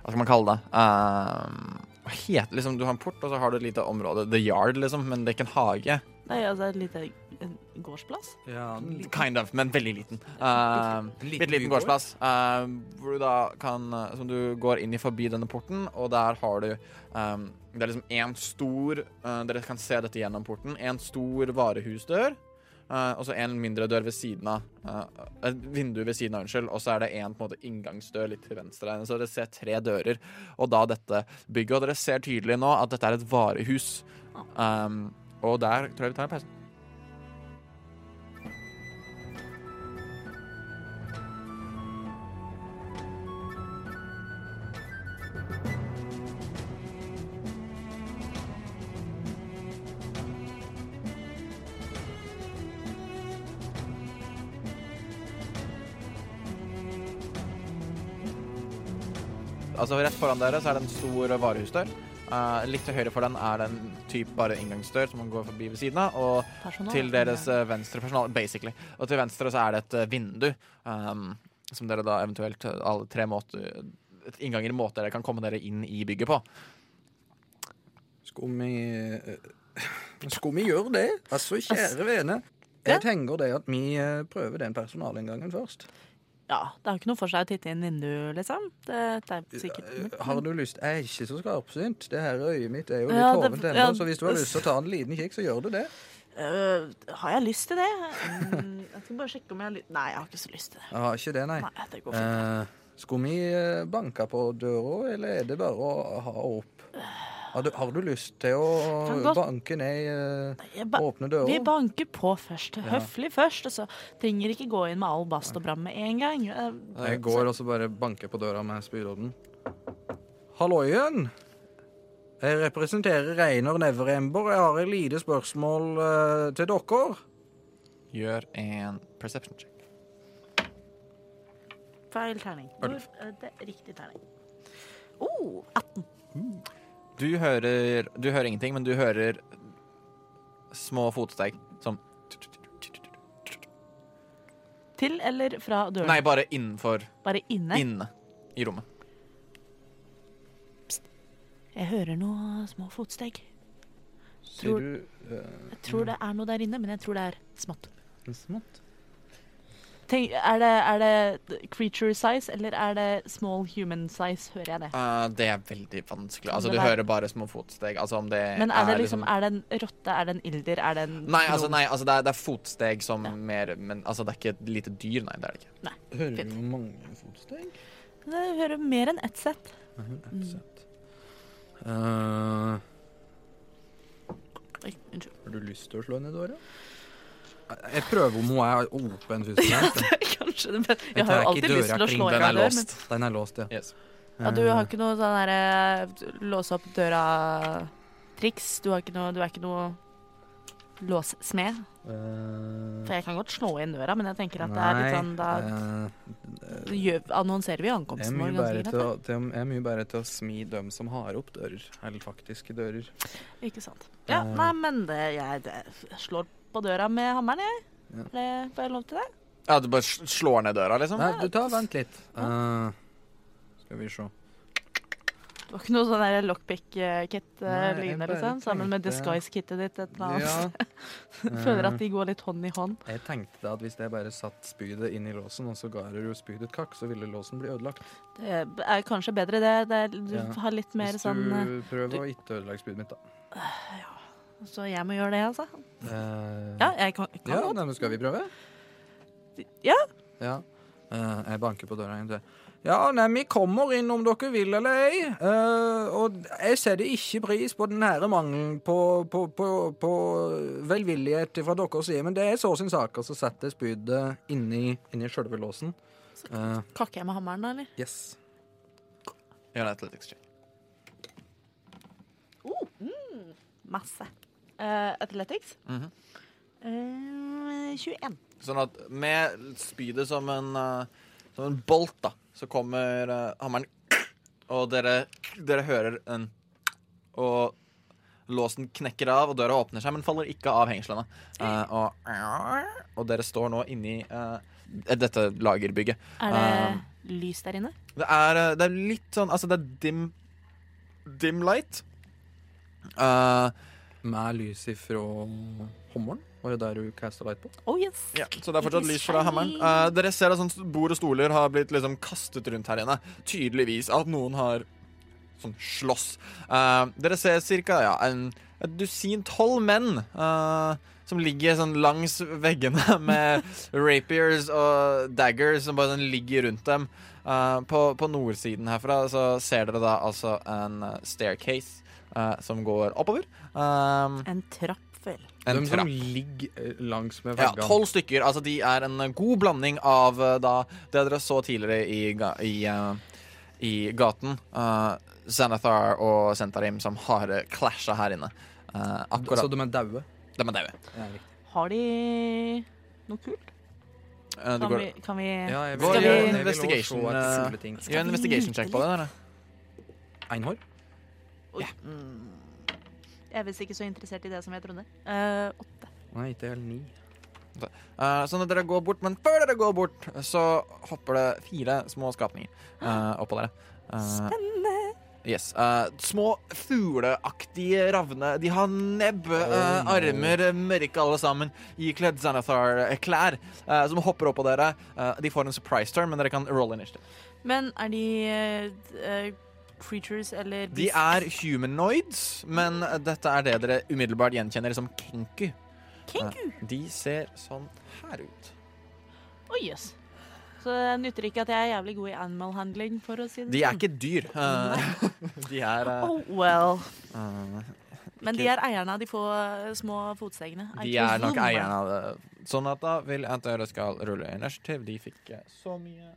Speaker 1: Hva skal man kalle det? Uh, het, liksom, Du har en port, og så har du et lite område. The Yard, liksom. Men det er ikke en hage.
Speaker 3: Nei, altså et lite en gårdsplass?
Speaker 2: Ja,
Speaker 1: Kind of, men veldig liten. Uh,
Speaker 2: liten
Speaker 1: Bitte liten gårdsplass. uh, hvor du da kan uh, Som du går inn i forbi denne porten, og der har du um, Det er liksom én stor uh, Dere kan se dette gjennom porten. En stor varehusdør. Uh, og så en mindre dør ved siden av. Uh, et vindu ved siden av, unnskyld. Og så er det en på en måte inngangsdør litt til venstre. Så dere ser tre dører, og da dette bygget. Og dere ser tydelig nå at dette er et varehus. Um, og der tror jeg vi tar en pause. Altså Rett foran dere så er det en stor varehusdør. Uh, litt til høyre for den er det en type bare inngangsdør som man går forbi ved siden av. Og
Speaker 3: Personal?
Speaker 1: til deres uh, venstre personal, basically. Og til venstre så er det et uh, vindu. um, som dere da eventuelt alle tre måter innganger, måter dere kan komme dere inn i bygget på.
Speaker 2: Skulle vi Skulle vi gjøre det? Altså, kjære vene. Jeg tenker det at vi prøver den personalinngangen først.
Speaker 3: Ja, det har ikke noe for seg å titte inn vinduet, liksom. Det, det er sikkert
Speaker 2: Eh, Har du lyst Jeg er ikke så skarpsynt. Det her øyet mitt er jo litt
Speaker 3: Ja,
Speaker 2: hovent ennå,
Speaker 3: ja,
Speaker 2: så hvis du har lyst til å ta en liten kikk, så gjør du det.
Speaker 3: Uh, Har jeg lyst til det? Mm, Jeg skal bare sjekke om jeg har lyst Nei, jeg har ikke så lyst til det.
Speaker 2: Jeg har ikke det, nei.
Speaker 3: Nei, det går fint.
Speaker 2: Uh, skulle vi eh, banke på døra, eller er det bare å ha opp? Har du, har du lyst til å
Speaker 3: godt-
Speaker 2: banke ned eh,
Speaker 3: ba
Speaker 2: Åpne dører?
Speaker 3: vi banker på først.
Speaker 2: Ja.
Speaker 3: Høflig først. Og så trenger ikke gå inn med all bast og bram med en gang. Eh,
Speaker 2: Jeg går og så bare banker på døra med spydodden. Halloien! Jeg representerer Reiner Neverember. Jeg har et lite spørsmål uh, til dere.
Speaker 1: Gjør en perception check.
Speaker 3: Feil terning. Hvor, uh, det er riktig terning. Oh, 18.
Speaker 1: Du hører, du hører ingenting, men du hører små fotsteg som
Speaker 3: Til eller fra døren?
Speaker 1: Nei, bare innenfor.
Speaker 3: Bare inne?
Speaker 1: Inne i rommet.
Speaker 3: Jeg hører noe små fotsteg.
Speaker 2: Sier
Speaker 3: Tror-
Speaker 2: du uh,
Speaker 3: Jeg tror det er noe der inne, men jeg tror det er smått.
Speaker 2: smått?
Speaker 3: Tenk, er, det, er det creature size, eller er det small human size, hører jeg det?
Speaker 1: Uh, det er veldig vanskelig. Altså, du
Speaker 3: er...
Speaker 1: hører bare små fotsteg. Altså, om det
Speaker 3: Men er det liksom, er det en rotte, er det en ilder, er det en
Speaker 1: Nei, altså, nei, altså det, er, det er fotsteg som
Speaker 3: Ja.
Speaker 1: mer Men altså, det er ikke et lite dyr, nei. Det er det ikke.
Speaker 2: Hører
Speaker 3: Fint.
Speaker 2: du mange fotsteg?
Speaker 3: Det hører mer enn ett sett.
Speaker 2: Mm. Eh,
Speaker 3: Oi, unnskyld.
Speaker 2: har du lyst til å slå ned døra? Jeg prøver om hun er åpen først fremst.
Speaker 3: Kanskje det, men jeg har jo alltid lyst til å slå
Speaker 2: kring,
Speaker 3: inn
Speaker 1: den er
Speaker 3: dør. Men.
Speaker 2: Den er låst, ja.
Speaker 1: Yes.
Speaker 3: ja, du har ikke noe sånn derre låse opp døra-triks? Du noe Du er ikke noe låssmed?
Speaker 2: Eh,
Speaker 3: For jeg kan godt slå inn døra, men jeg tenker at det er litt sånn Da
Speaker 2: eh,
Speaker 3: gjør, annonserer vi ankomsten vår
Speaker 2: Det
Speaker 3: ganske
Speaker 2: å,
Speaker 3: greit.
Speaker 2: er mye bedre til å smi dem som har opp dører, eller faktiske dører.
Speaker 3: Ikke sant. Ja,
Speaker 2: Eh.
Speaker 3: nei, men det, jeg, det, slår på døra med hammeren, jeg.
Speaker 2: Ja.
Speaker 3: Det, får jeg lov til det?
Speaker 1: Ja, du bare slår ned døra, liksom?
Speaker 2: Nei, du tar vent litt. Uh, skal vi se.
Speaker 3: Det var ikke noe sånn der lockpick-kit
Speaker 2: Nei, jeg
Speaker 3: lignende, liksom? Sammen med disguise-kittet ditt et eller annet.
Speaker 2: Ja,
Speaker 3: Føler
Speaker 2: eh,
Speaker 3: at de går litt hånd i hånd.
Speaker 2: Jeg tenkte da at hvis jeg bare satt spydet inn i låsen, og så ga du spydet et kakk, så ville låsen bli ødelagt.
Speaker 3: Det er kanskje bedre det. det er, du
Speaker 2: Ja.
Speaker 3: har litt mer
Speaker 2: Hvis
Speaker 3: sånn prøver
Speaker 2: du å ikke ødelegge spydet mitt, da.
Speaker 3: Så jeg må gjøre det, altså?
Speaker 2: Uh,
Speaker 3: Ja, jeg kan, kan
Speaker 2: ja
Speaker 3: godt.
Speaker 2: nei, men skal vi prøve?
Speaker 3: Ja.
Speaker 2: Ja. Uh, jeg banker på døra en. Ja, nei, vi kommer inn om dere vil eller ei. Uh, og jeg setter ikke pris på den nære mangelen på, på, på, på velvillighet fra deres side, men det er så sin sak. Og så setter jeg spydet inni, inni sjølve låsen. Uh,
Speaker 3: Kakker jeg med hammeren, da, eller?
Speaker 2: yes.
Speaker 1: Gjør en athletics check.
Speaker 3: Masse. Uh, athletics?
Speaker 1: Mm
Speaker 3: -hmm. uh, 21.
Speaker 1: Sånn at med spydet som en, uh, som en bolt, da, så kommer eh, hammeren Og dere, dere hører en Og låsen knekker av, og døra åpner seg, men faller ikke av hengslene. Og, og dere står nå inni dette lagerbygget.
Speaker 3: Er det lys der inne?
Speaker 1: Det er, det er litt sånn Altså, det er dim Dim light. Eh,
Speaker 2: Med lys ifra hummeren. Var det der du casta light på?
Speaker 3: Oh yes.
Speaker 1: Ja, så det er fortsatt lys fra hammeren. Eh, dere ser at sånn bord og stoler har blitt liksom kastet rundt her inne. Tydeligvis at noen har sånn slåss. Uh, dere ser cirka ja, en, et dusin tolv menn uh, som ligger sånn langs veggene med rapiers og daggers som bare sånn ligger rundt dem. Eh, på, på nordsiden herfra så ser dere da altså en staircase eh, som går oppover. Um,
Speaker 3: En trapp, vel.
Speaker 1: en
Speaker 2: De som ligger eh, langs med
Speaker 1: Ja,
Speaker 2: veggene.
Speaker 1: tolv stykker. Altså, de er en god blanding av eh, da, det dere så tidligere i, i, uh, i gaten. Uh, Xanathar og Sentarim som har clasha her inne. Uh, akkurat.
Speaker 2: Så de er daue?
Speaker 1: De er daue.
Speaker 3: Har de noe kult? Kan
Speaker 1: går,
Speaker 3: vi, kan vi
Speaker 2: Ja, jeg
Speaker 3: Skal vi-
Speaker 1: Gjør en investigation check på det. Dere.
Speaker 3: Oi. Mm. Jeg er visst ikke så interessert i det som jeg trodde. Uh, åtte.
Speaker 2: Nei, ikke helt ni.
Speaker 1: Uh, sånn at dere går bort, men før dere går bort, så hopper det fire små skapninger uh, oppå dere. Uh,
Speaker 3: Spennende.
Speaker 1: Yes. Uh, små fugleaktige ravne. De har nebb, eh, armer, mørke alle sammen, ikledd Xanathar-klær, uh, som hopper opp på dere. Eh, de får en surprise turn, men dere kan roll initiative.
Speaker 3: Men er de creatures eller
Speaker 1: De er humanoids, men dette er det dere umiddelbart gjenkjenner som kenku.
Speaker 3: Kenku?
Speaker 1: Eh, de ser sånn her ut.
Speaker 3: Oh jøss. Så det nytter ikke at jeg er jævlig god i animal handling, for å si det
Speaker 1: De er
Speaker 3: sånn.
Speaker 1: ikke dyr. eh, de er uh,
Speaker 3: Oh, well.
Speaker 1: Uh,
Speaker 3: Men de er eierne av de få små fotstegene.
Speaker 1: De er nok eierne av det. Sånn at da vil jeg at dere skal rulle initiativ. De fikk så mye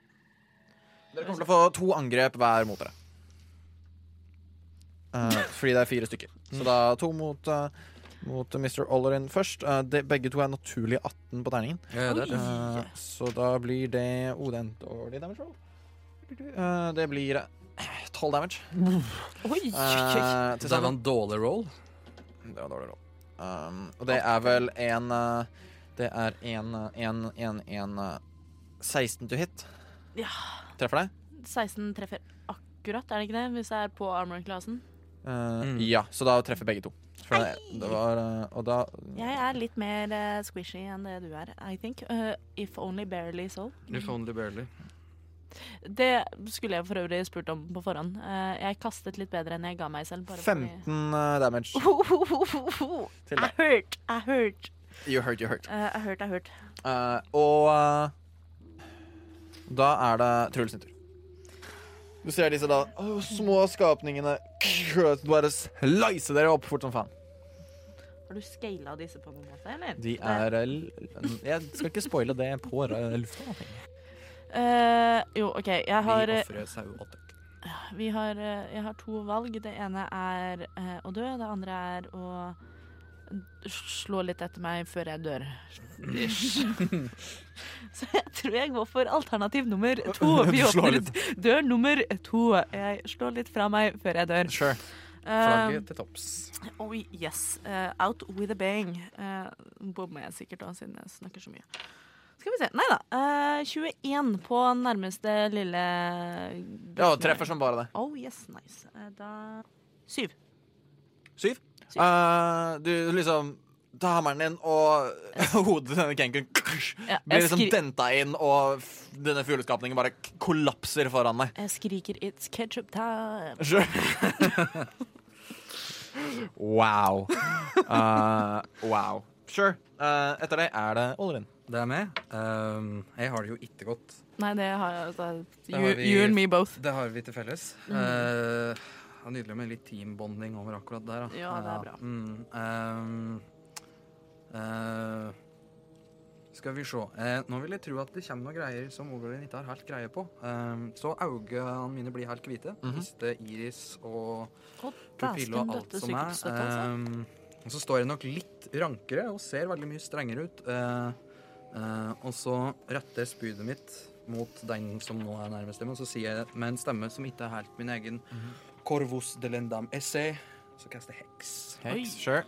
Speaker 1: Dere kommer til å få to angrep hver mot dere. Eh, fordi det er fire stykker. Så da to mot, eh, mot Mr. Ollerin først. Eh, det, begge to er naturlig 18 på terningen.
Speaker 2: Ja, det er det.
Speaker 1: Så da blir det Oh, det er en dårlig damage roll. Eh, det blir tolv 12 damage.
Speaker 3: Oi,
Speaker 1: til
Speaker 2: Det var en dårlig roll.
Speaker 1: Det var en dårlig roll. Um, og det er vel en uh, Det er en, uh, en, en, en uh, 16 to hit.
Speaker 3: Ja.
Speaker 1: Treffer deg?
Speaker 3: 16 treffer akkurat, er det ikke det? Hvis jeg er på armor-klassen.
Speaker 1: Uh,
Speaker 2: Mm.
Speaker 1: Ja, så da treffer begge to. For det, det var uh, Og da
Speaker 3: Jeg er litt mer uh, squishy enn det du er, I think. Uh, if only barely so.
Speaker 2: If only barely.
Speaker 3: Det skulle jeg for øvrig spurt om på forhånd. Uh, jeg kastet litt bedre enn jeg ga meg selv. Bare
Speaker 1: 15 uh, damage til
Speaker 3: I hurt, I hurt.
Speaker 1: You hurt, you hurt.
Speaker 3: Eh, I hurt, I hurt.
Speaker 1: Uh, og uh, da er det Truls sin tur. Du ser disse da å, små skapningene bare slice dere opp fort som faen.
Speaker 3: Har du scala disse på noen måte, eller?
Speaker 1: De er Jeg skal ikke spoile det på lufta.
Speaker 3: Uh, jo, OK. Jeg har,
Speaker 2: Vi
Speaker 3: eh,
Speaker 2: ofrer saueopptak.
Speaker 3: vi har eh, Jeg har to valg. Det ene er eh, å dø. Det andre er å slå litt etter meg før jeg dør. Ish. Så jeg tror jeg går for alternativ nummer to. Vi åpner dør nummer to. Jeg slår litt fra meg før jeg dør.
Speaker 1: Sure.
Speaker 3: Eh,
Speaker 2: Flagget til topps.
Speaker 3: oh yes. Uh, out with a bang. Uh, Bommer jeg sikkert da, siden jeg snakker så mye. Skal vi se. Nei da. Uh, 21 på nærmeste lille
Speaker 1: Ja, treffer som bare det.
Speaker 3: Oh yes, nice. Eh, da Syv.
Speaker 1: Syv.
Speaker 3: Syv.
Speaker 1: Eh, du liksom tar hammeren din, og hodet til denne kenkun
Speaker 3: Ja,
Speaker 1: blir liksom denta inn, og denne fugleskapningen bare kollapser foran deg.
Speaker 3: jeg skriker 'it's ketchup time'.
Speaker 1: Sure. wow. Uh, wow. Sure. Uh, etter det er det Olrin.
Speaker 2: Det er meg. Um, jeg har det jo ikke godt.
Speaker 3: Nei, det har jeg altså,
Speaker 2: Det
Speaker 3: you,
Speaker 2: har vi-
Speaker 3: you and me both.
Speaker 2: Det har vi til felles.
Speaker 3: Mm.
Speaker 2: Eh, det er nydelig med litt teambonding over akkurat der. Da.
Speaker 3: Ja, det er bra.
Speaker 2: Mm, ehm, eh, skal vi se. Uh, nå vil jeg tro at det kommer noen greier som Overlin ikke har helt greie på. Uh, så øynene mine blir helt hvite.
Speaker 1: Mhm.
Speaker 2: Mister iris og pupille og alt som er.
Speaker 3: altså.
Speaker 2: Ehm, og så står jeg nok litt rankere og ser veldig mye strengere ut. Eh, eh, og så retter jeg spydet mitt mot den som nå er nærmest dem, og så sier jeg med en stemme som ikke er helt min egen Corvus delendam esse. Så kaster jeg heks.
Speaker 1: Hex, sure.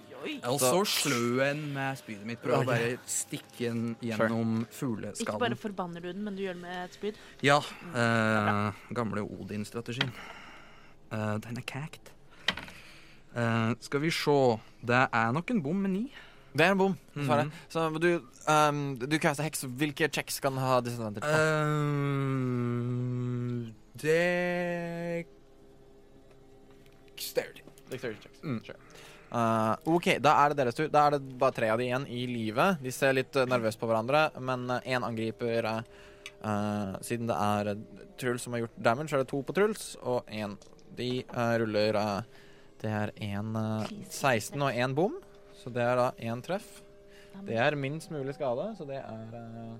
Speaker 2: Og så slø en med spydet mitt. Prøv å bare stikke den gjennom
Speaker 3: Ikke bare forbanner du den, men du gjør det med et spyd.
Speaker 2: Ja. Eh, gamle Odin-strategien. Eh, den er cacked. Eh, skal vi se. Det er nok en bom med ni.
Speaker 1: Det er en bom. Mm
Speaker 2: -hmm.
Speaker 1: Så du, um, du kaster heks. Hvilke checks kan ha disadvantage på?
Speaker 2: Um, det Dexterity.
Speaker 1: Dexterity checks.
Speaker 2: Mm.
Speaker 1: Sure. Uh, OK, da er det deres tur. Da er det bare tre av de igjen i live. De ser litt uh, nervøse på hverandre, men én angriper uh, uh, Siden det er Truls som har gjort damage, så er det to på Truls, og én De uh, ruller uh, Det er én uh, 16 og én bom, så det er da én treff. Det er minst mulig skade, så det er uh,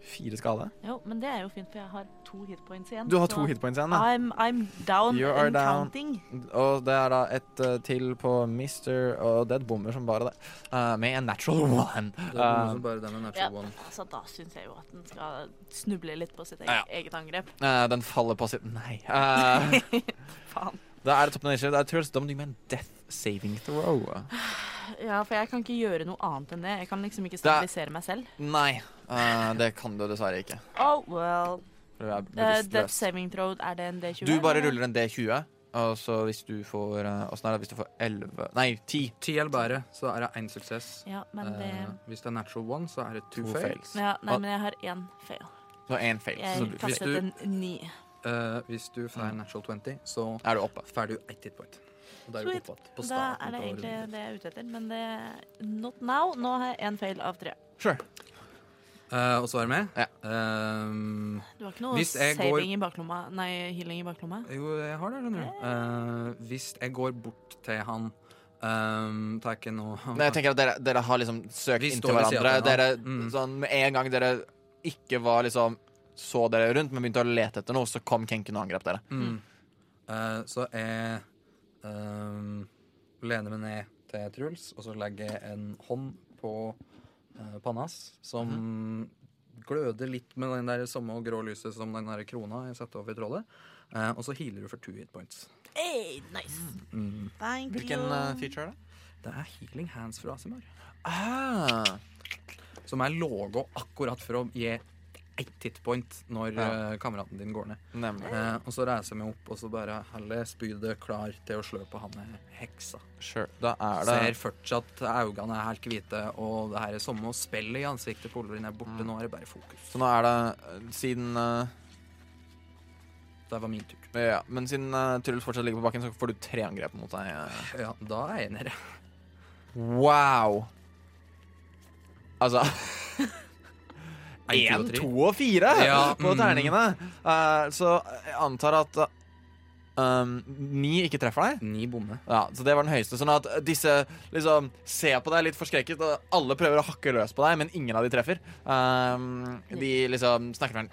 Speaker 1: fire skade.
Speaker 3: Jo, men det er jo fint, for jeg har to hitpoints igjen.
Speaker 1: Du har to hitpoints igjen, da.
Speaker 3: I'm, I'm down
Speaker 1: You are
Speaker 3: and
Speaker 1: down.
Speaker 3: counting.
Speaker 1: Og det er da et uh, til på Mister, og det bommer som bare det. Uh, med en natural one.
Speaker 2: Det er noe
Speaker 1: Uh,
Speaker 2: som bare den er
Speaker 3: Ja,
Speaker 2: natural one.
Speaker 3: altså, da syns jeg jo at den skal snuble litt på sitt eget,
Speaker 1: Ja.
Speaker 3: eget angrep.
Speaker 1: uh, den faller på sitt Nei. Uh,
Speaker 3: Faen.
Speaker 1: da er det toppen av initiativ. Det er Truls. Da med en death saving throw.
Speaker 3: Ja, for jeg kan ikke gjøre noe annet enn det. Jeg kan liksom ikke
Speaker 1: er-
Speaker 3: stabilisere meg selv.
Speaker 1: Nei, uh, det kan du dessverre ikke.
Speaker 3: Oh, well. Uh, death saving throw, er det en D20?
Speaker 1: Du bare
Speaker 3: eller?
Speaker 1: ruller en D20, og så hvis du får eh, Åssen er det hvis du får 11 Nei, 10.
Speaker 2: Ti eller bedre, så er det én suksess.
Speaker 3: Ja, men det
Speaker 2: Eh, hvis det er natural one, så er det two, fails.
Speaker 1: fails.
Speaker 3: ja, Nei, men jeg har én fail.
Speaker 1: Du har én fail.
Speaker 3: Jeg kastet
Speaker 2: du-
Speaker 3: en ni.
Speaker 2: Uh, hvis du får natural 20, så
Speaker 1: er du oppe.
Speaker 2: får du ett hit point. Da er
Speaker 3: Da er det egentlig det jeg er ute etter, men det Not now. Nå har jeg én fail av tre.
Speaker 1: Sure.
Speaker 2: Eh, og så er det med.
Speaker 1: Ja.
Speaker 2: Um,
Speaker 3: Du har ikke noe saving
Speaker 2: går-
Speaker 3: i baklomma Nei, healing i baklomma?
Speaker 2: jo, jeg har det, skjønner du. Eh, hvis jeg går bort til han um, tar ikke noe
Speaker 1: Nei, jeg tenker at dere, dere har liksom søkt
Speaker 2: inntil
Speaker 1: inn til hverandre. Dere.
Speaker 2: Mm.
Speaker 1: sånn, med en gang dere ikke var liksom så dere rundt, men begynte å lete etter noe, så kom Kenken og angrep dere.
Speaker 2: Mm. Uh, så jeg um, lener meg ned til Truls, og så legger jeg en hånd på eh, panna hans, som
Speaker 1: Mhm.
Speaker 2: gløder litt med den der samme grå lyset som den der krona jeg setter over trollet. Eh, og så healer du for two hit points.
Speaker 3: Hey, nice.
Speaker 2: Mm.
Speaker 3: Thank
Speaker 1: Hvilken eh, feature er det?
Speaker 2: Det er healing hands fra Asimar.
Speaker 1: Ah,
Speaker 2: Som er låga akkurat for å gi ett hit når
Speaker 1: Ja.
Speaker 2: uh, kameraten din går ned.
Speaker 1: nemlig.
Speaker 2: Eh, og så reiser jeg meg opp og så bare heller spydet klar til å slå på han med heksa.
Speaker 1: Sure. Da er
Speaker 2: Ser
Speaker 1: det
Speaker 2: fortsatt øynene er helt hvite, og det her er som å spille i ansiktet på Olverin er borte. Nå er det bare fokus.
Speaker 1: Så nå er det eh, siden uh...
Speaker 2: Det var min tur.
Speaker 1: Ja, men siden uh, Truls fortsatt ligger på bakken, så får du tre angrep mot deg. eh.
Speaker 2: Ja, da er jeg nede.
Speaker 1: Wow! Altså
Speaker 2: En,
Speaker 1: Én,
Speaker 2: to og tre.
Speaker 1: to og fire
Speaker 2: Ja,
Speaker 1: på
Speaker 2: mm.
Speaker 1: terningene. Uh, så jeg antar at um, ni ikke treffer deg.
Speaker 2: Ni bommer.
Speaker 1: Ja, så det var den høyeste. Sånn at disse liksom ser på deg litt forskrekket, og alle prøver å hakke løs på deg, men ingen av de treffer. Um, de liksom snakker sånn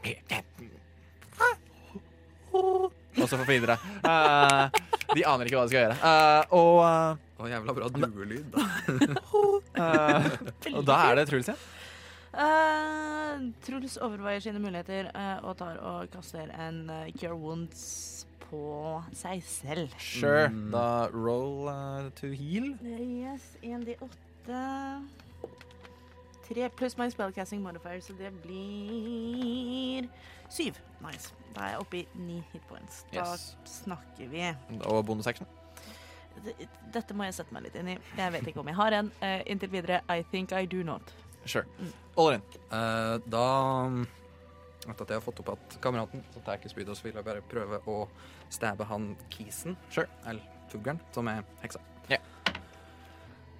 Speaker 1: Og så får vi videre. Eh, de aner ikke hva de skal gjøre. Uh, og, uh,
Speaker 2: Å, jævla bra duelyd. da.
Speaker 1: og da er det Truls igjen.
Speaker 3: Eh, Truls overveier sine muligheter uh, og tar og kaster en uh, Cure Wounds på seg selv.
Speaker 1: Sure.
Speaker 2: Mm.
Speaker 1: Da roll to heal.
Speaker 3: Yes, 1D8 3 pluss my spellcasting modifier, så det blir 7. Nice. Da er jeg oppe i 9 hitpoints. Da
Speaker 1: Yes.
Speaker 3: snakker vi.
Speaker 1: Og bonusaction.
Speaker 3: Dette må jeg sette meg litt inn i. Jeg vet ikke om jeg har en. Inntil videre I think I do not.
Speaker 1: Sure.
Speaker 3: All
Speaker 1: in.
Speaker 2: Uh, da Etter at jeg har fått opp at kameraten, så tar jeg ikke spydet, så vil jeg bare prøve å stabbe han kisen,
Speaker 1: Sure.
Speaker 2: eller fuglen, som er heksa.
Speaker 1: Yeah.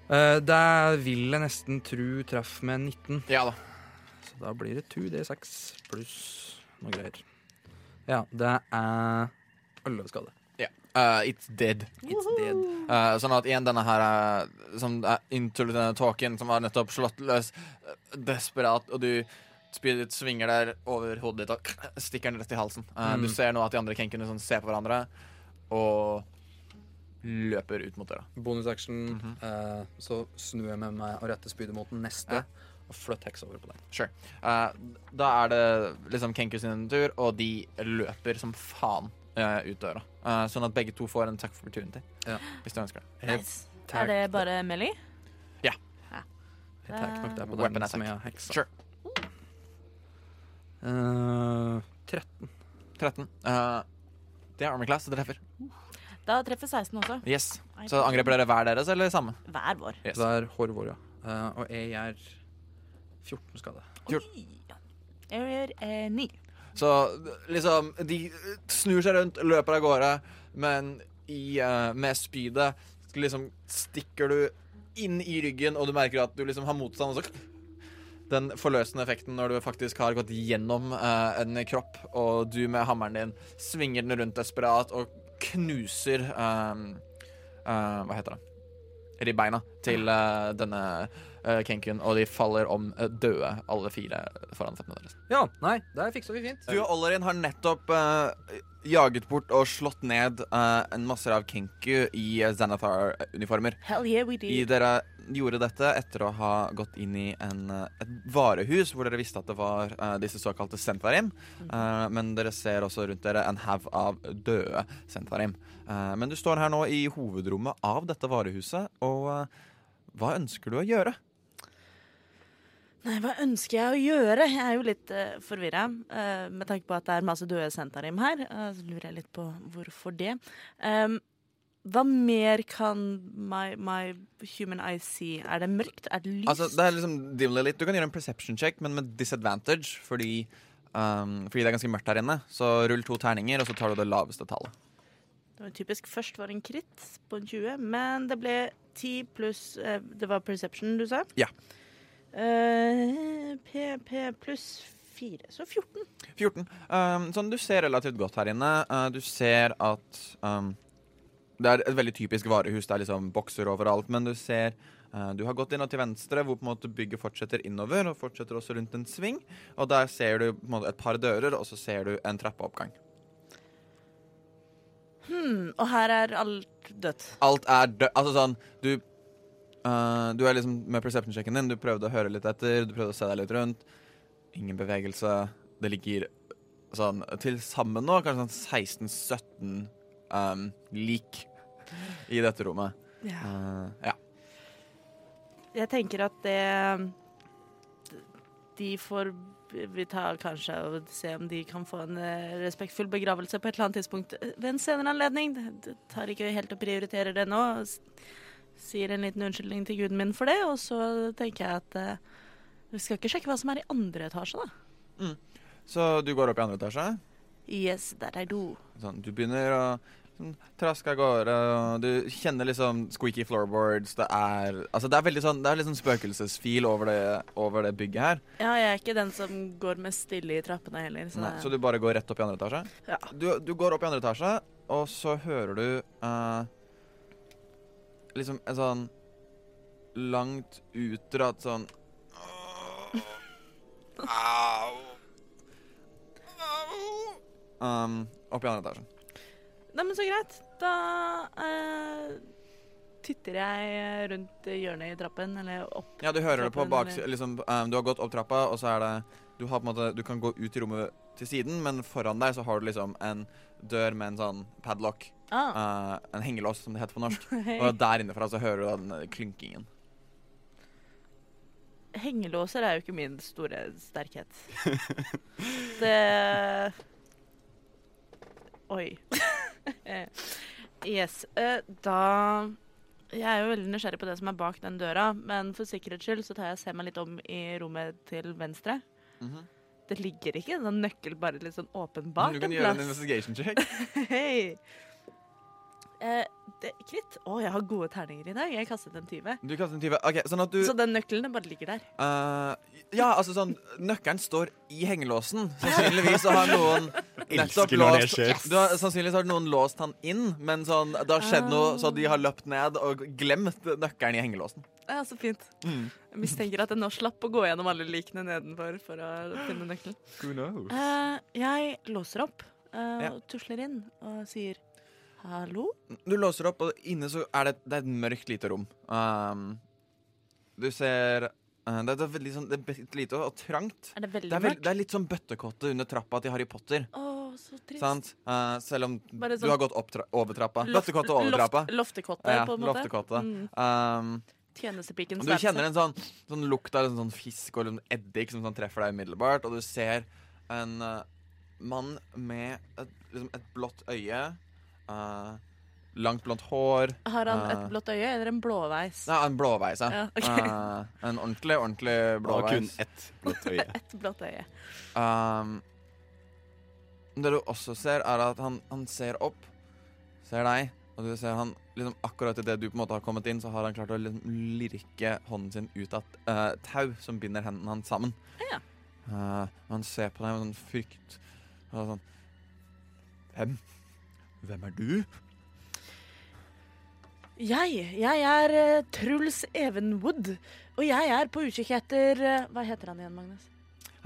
Speaker 2: Uh, det vil jeg nesten tru treff med 19.
Speaker 1: Ja da.
Speaker 2: Så da blir det 2D6 pluss noe greier. Ja, det er 11 skade.
Speaker 1: Eh, it's dead.
Speaker 2: It's dead.
Speaker 1: Uh, sånn at igjen denne her eh, som er into denne talken som var nettopp slått løs, eh, desperat, og du spydet svinger der over hodet ditt og stikker den rett i halsen. Eh,
Speaker 2: Mm.
Speaker 1: Du ser nå at de andre kenkene sånn ser på hverandre og løper ut mot døra.
Speaker 2: Bonusaction,
Speaker 1: Mhm.
Speaker 2: eh, så snur jeg med meg og retter spydet mot den neste,
Speaker 1: Ja.
Speaker 2: og flytt heks over på den.
Speaker 1: Sure. Eh, da er det liksom Kenku sin tur, og de løper som faen eh, ut døra. Uh, sånn at begge to får en takk for opportunity.
Speaker 2: Ja.
Speaker 1: Hvis du ønsker det.
Speaker 3: Nice. Er det bare Melly?
Speaker 2: Jeg tar nok det på den som jeg har heksa.
Speaker 1: Sure.
Speaker 2: Uh, 13.
Speaker 1: 13. Eh, det er Army class, så det treffer.
Speaker 3: Da treffer 16 også.
Speaker 1: Yes. Så angriper dere hver deres, eller samme?
Speaker 3: Hver vår.
Speaker 1: Yes.
Speaker 2: Det er hår vår, ja. Eh, og jeg gjør 14 skade.
Speaker 3: Oi. Jeg gjør eh, 9.
Speaker 1: Så liksom De snur seg rundt, løper av gårde, men i, uh, med spydet liksom stikker du inn i ryggen, og du merker at du liksom har motstand. Og så den forløsende effekten når du faktisk har gått gjennom uh, en kropp, og du med hammeren din svinger den rundt desperat og knuser uh, uh, Hva heter det? Ribbeina til denne uh, Kenkun, og de faller om uh, døde, alle fire foran føttene deres.
Speaker 2: Ja, nei, der fiksa vi fint.
Speaker 1: Du og Ollerin har nettopp eh, jaget bort og slått ned eh, en masse av Kenku i Xanathar-uniformer.
Speaker 3: Hell yeah, we
Speaker 1: I dere gjorde dette etter å ha gått inn i en, eh, et varehus hvor dere visste at det var uh, disse såkalte Sentvarim. Uh, men dere ser også rundt dere en haug av døde Sentvarim. Uh, men du står her nå i hovedrommet av dette varehuset, og eh, hva ønsker du å gjøre?
Speaker 3: Nei, hva ønsker jeg å gjøre? Jeg er jo litt uh, forvirra. uh, med tanke på at det er masse døde sentarim her. Uh, så lurer jeg litt på hvorfor det. Um, hva mer kan my, my human eye see? Er det mørkt? Er det lyst?
Speaker 1: Altså, det er liksom dimly litt. Du kan gjøre en perception check, men med disadvantage, fordi, um, fordi det er ganske mørkt her inne. Så rull to terninger, og så tar du det laveste tallet.
Speaker 3: Det var typisk først var en kritt på en 20, men det ble 10 pluss eh, Det var perception, du sa?
Speaker 1: Ja.
Speaker 3: Eh, PP pluss 4, så 14.
Speaker 1: 14. Um, sånn, du ser relativt godt her inne. Uh, du ser at um, Det er et veldig typisk varehus. Det er liksom bokser overalt. Men du ser uh, Du har gått inn og til venstre, hvor på en måte bygget fortsetter innover. Og fortsetter også rundt en sving. Og der ser du måte et par dører, og så ser du en trappeoppgang.
Speaker 3: Hmm, og her er alt dødt.
Speaker 1: Alt er dødt. Altså sånn Du uh, Du er liksom med perception-sjekken din. Du prøvde å høre litt etter, du prøvde å se deg litt rundt. Ingen bevegelse. Det ligger sånn til sammen nå kanskje sånn 16-17 um, lik i dette rommet.
Speaker 3: Ja.
Speaker 1: Uh, ja.
Speaker 3: Jeg tenker at det De får vi tar kanskje og se om de kan få en eh, respektfull begravelse på et eller annet tidspunkt eh, ved en senere anledning. Det tar ikke helt å prioritere det nå. Sier en liten unnskyldning til guden min for det, og så tenker jeg at eh, vi skal ikke sjekke hva som er i andre etasje, da.
Speaker 1: Så du går opp i andre etasje.
Speaker 3: Yes, der er do.
Speaker 1: Sånn, du begynner å sånn, traske av gårde, og du kjenner liksom squeaky floorboards. Det er Altså, det er veldig sånn Det er litt sånn spøkelsesfil over det, over det bygget her.
Speaker 3: Ja, jeg er ikke den som går med stille i trappene heller. Så,
Speaker 1: Nei, så du bare går rett opp i andre etasje?
Speaker 3: Ja.
Speaker 1: Du, du går opp i andre etasje, og så hører du eh, liksom en sånn langt utdratt sånn Au. Au. Um, opp i andre etasjen.
Speaker 3: Nei, men så greit. Da eh, titter jeg rundt hjørnet i trappen, eller opp.
Speaker 1: Ja, du hører det på
Speaker 3: Trappen,
Speaker 1: bak liksom, um, Du har gått opp trappa, og så er det du, har måte, du kan gå ut i rommet til siden, men foran deg så har du liksom en dør med en sånn padlock.
Speaker 3: Ah,
Speaker 1: Uh, en hengelås, som det heter på norsk. Og der innenfra så hører du den klynkingen.
Speaker 3: Hengelåser er jo ikke min store sterkhet. Det Oi. Yes. Uh, Da Jeg er jo veldig nysgjerrig på det som er bak den døra, men for sikkerhets skyld så tar jeg og ser meg litt om i rommet til venstre.
Speaker 1: Mhm.
Speaker 3: Det ligger ikke en sånn nøkkel bare litt sånn åpenbart
Speaker 1: Du kan
Speaker 3: en
Speaker 1: gjøre en
Speaker 3: plass.
Speaker 1: investigation check.
Speaker 3: Hei. Eh, det, kritt. Å, jeg har gode terninger i dag. Jeg kastet en 20.
Speaker 1: Du kastet en tyve. Ok, sånn at du
Speaker 3: Så den nøkkelen den bare ligger der.
Speaker 1: eh, Ja, altså sånn Nøkkelen står i hengelåsen. Sannsynligvis så har noen nettopp
Speaker 6: Elsker når det
Speaker 1: låst
Speaker 6: skjer.
Speaker 1: du har, Sannsynligvis har noen låst han inn, men sånn, det har skjedd noe, så de har løpt ned og glemt nøkkelen i hengelåsen.
Speaker 3: Ja, så fint.
Speaker 1: Mm.
Speaker 3: Jeg mistenker at jeg nå slapp å gå gjennom alle likene nedenfor for å finne nøkkelen.
Speaker 1: Who knows?
Speaker 3: Eh, jeg låser opp eh,
Speaker 1: Ja.
Speaker 3: og tusler inn og sier hallo.
Speaker 1: Du låser opp, og inne så er det, det er et mørkt lite rom. Um, du ser uh, det, er- det er veldig sånn, det er bitte lite og trangt.
Speaker 3: Er det veldig
Speaker 1: Det er, veld,
Speaker 3: mørkt?
Speaker 1: det er litt sånn bøttekotte under trappa til Harry Potter.
Speaker 3: Å, så trist.
Speaker 1: Sant? Uh, selv om
Speaker 3: Bare
Speaker 1: du
Speaker 3: sånn
Speaker 1: har gått opp tra over trappa.
Speaker 3: Loft-
Speaker 1: Bøttekotte over trappa.
Speaker 3: Loft, loftekotte,
Speaker 1: Ja,
Speaker 3: på en måte.
Speaker 1: loftekottet.
Speaker 3: Mm.
Speaker 1: Um,
Speaker 3: Tjenestepikens
Speaker 1: du kjenner en sånn, sånn lukt av en sånn fisk og en eddik som sånn treffer deg umiddelbart, og du ser en uh, mann med et, liksom et blått øye. Uh, langt, blondt hår.
Speaker 3: Har han
Speaker 1: eh,
Speaker 3: et blått øye eller en blåveis?
Speaker 1: Nei, en blåveis, ja.
Speaker 3: Ja, okay.
Speaker 1: Eh, en ordentlig, ordentlig blåveis.
Speaker 6: Og kun ett blått øye.
Speaker 3: Et blått øye.
Speaker 1: Um, det du også ser, er at han, han ser opp, ser deg, og du ser han liksom akkurat idet du på en måte har kommet inn, så har han klart å liksom lirke hånden sin ut av et uh, tau som binder hendene hans sammen.
Speaker 3: Ja.
Speaker 1: Uh, han ser på deg med sånn frykt. Og sånn Hvem? Hvem er du?
Speaker 3: Jeg, jeg er uh, Truls Evenwood, og jeg er på utkikk etter eh, Hva heter han igjen, Magnus?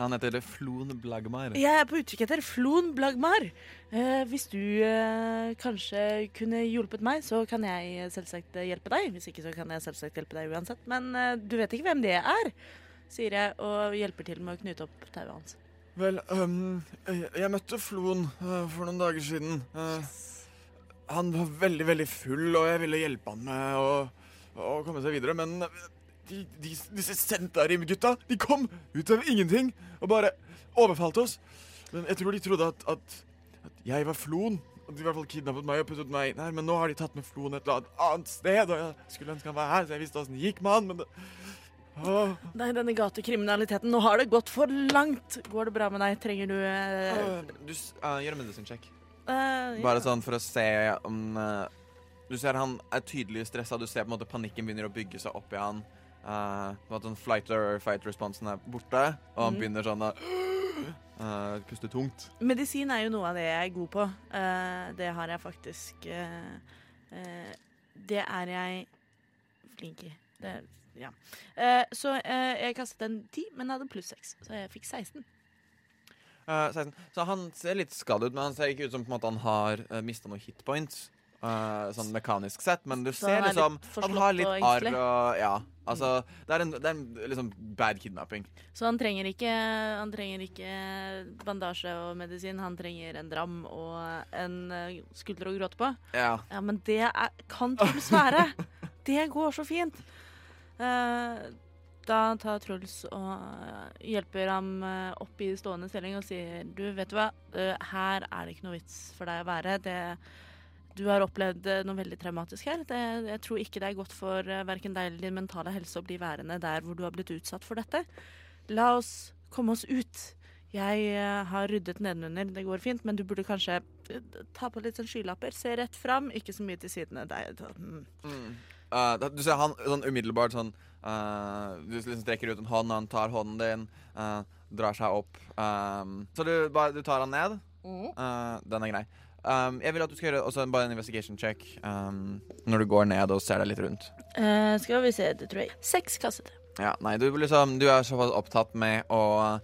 Speaker 1: Han heter Flon Blagmar.
Speaker 3: Jeg er på utkikk etter Flon Blagmar. Eh, hvis du eh, kanskje kunne hjulpet meg, så kan jeg selvsagt eh, hjelpe deg. Hvis ikke så kan jeg selvsagt hjelpe deg uansett. Men eh, du vet ikke hvem det er, sier jeg og hjelper til med å knute opp tauet hans.
Speaker 1: Vel, um, jeg, jeg møtte Flon uh, for noen dager siden. Eh, han var veldig, veldig full, og jeg ville hjelpe han med å, å komme seg videre. Men de, de, disse Sentarim-gutta, de kom ut av ingenting og bare overfalt oss. Men jeg tror de trodde at, at, at jeg var Floen. Og de i hvert fall kidnappet meg og puttet meg inn her, men nå har de tatt med Floen et eller annet sted. Og jeg skulle ønske han var her, så jeg visste åssen det gikk med han, men det Åh,
Speaker 3: Nei, denne gatekriminaliteten, nå har det gått for langt. Går det bra med deg? Trenger du eh,
Speaker 1: åh. Du, s- eh, gjør en medisinsjekk. check.
Speaker 3: ja.
Speaker 1: Bare sånn for å se om uh, Du ser han er tydelig stressa. Du ser på en måte panikken begynner å bygge seg opp i han. Uh, at sånn flight or fight-responsen er borte, og han
Speaker 3: mm.
Speaker 1: begynner sånn å uh, puste tungt.
Speaker 3: Medisin er jo noe av det jeg er god på. Uh, det har jeg faktisk eh, Det er jeg flink i. Det, ja. Så jeg kastet en 10, men hadde pluss 6, så jeg fikk 16.
Speaker 1: Eh, 16. Så han ser litt skadd ut, men han ser ikke ut som måte han har uh, mista noen hitpoints. Eh, sånn mekanisk sett, men du
Speaker 3: Så
Speaker 1: ser
Speaker 3: er
Speaker 1: liksom Han har litt arr og Ja. Altså, det er en, det er en liksom bad kidnapping.
Speaker 3: Så han trenger ikke, han trenger ikke bandasje og medisin, han trenger en dram og en eh, skulder å gråte på.
Speaker 1: Ja.
Speaker 3: Ja, men det er, kan Truls være. Det går så fint. Uh, da tar Truls og hjelper ham opp i stående stilling og sier Du, vet du hva, her er det ikke noe vits for deg å være. Det, du har opplevd eh, noe veldig traumatisk her. Det, jeg tror ikke det er godt for uh, verken deg eller din mentale helse å bli værende der hvor du har blitt utsatt for dette. La oss komme oss ut. Jeg eh, har ryddet nedenunder, det går fint, men du burde kanskje eh, ta på litt sånn skylapper. Se rett fram, ikke så mye til sidene. Det mm.
Speaker 1: Mm. Eh, du ser han sånn umiddelbart sånn uh, Du liksom strekker ut en hånd, og han tar hånden din, uh, drar seg opp. Um, så du, bare, du tar han ned. Eh, den er grei. Um, jeg vil at du skal gjøre også en- bare en investigation check um, når du går ned og ser deg litt rundt.
Speaker 3: Uh, skal vi se, det tror jeg. Seks kasset.
Speaker 1: Ja, nei, du, liksom, du er såpass opptatt med å,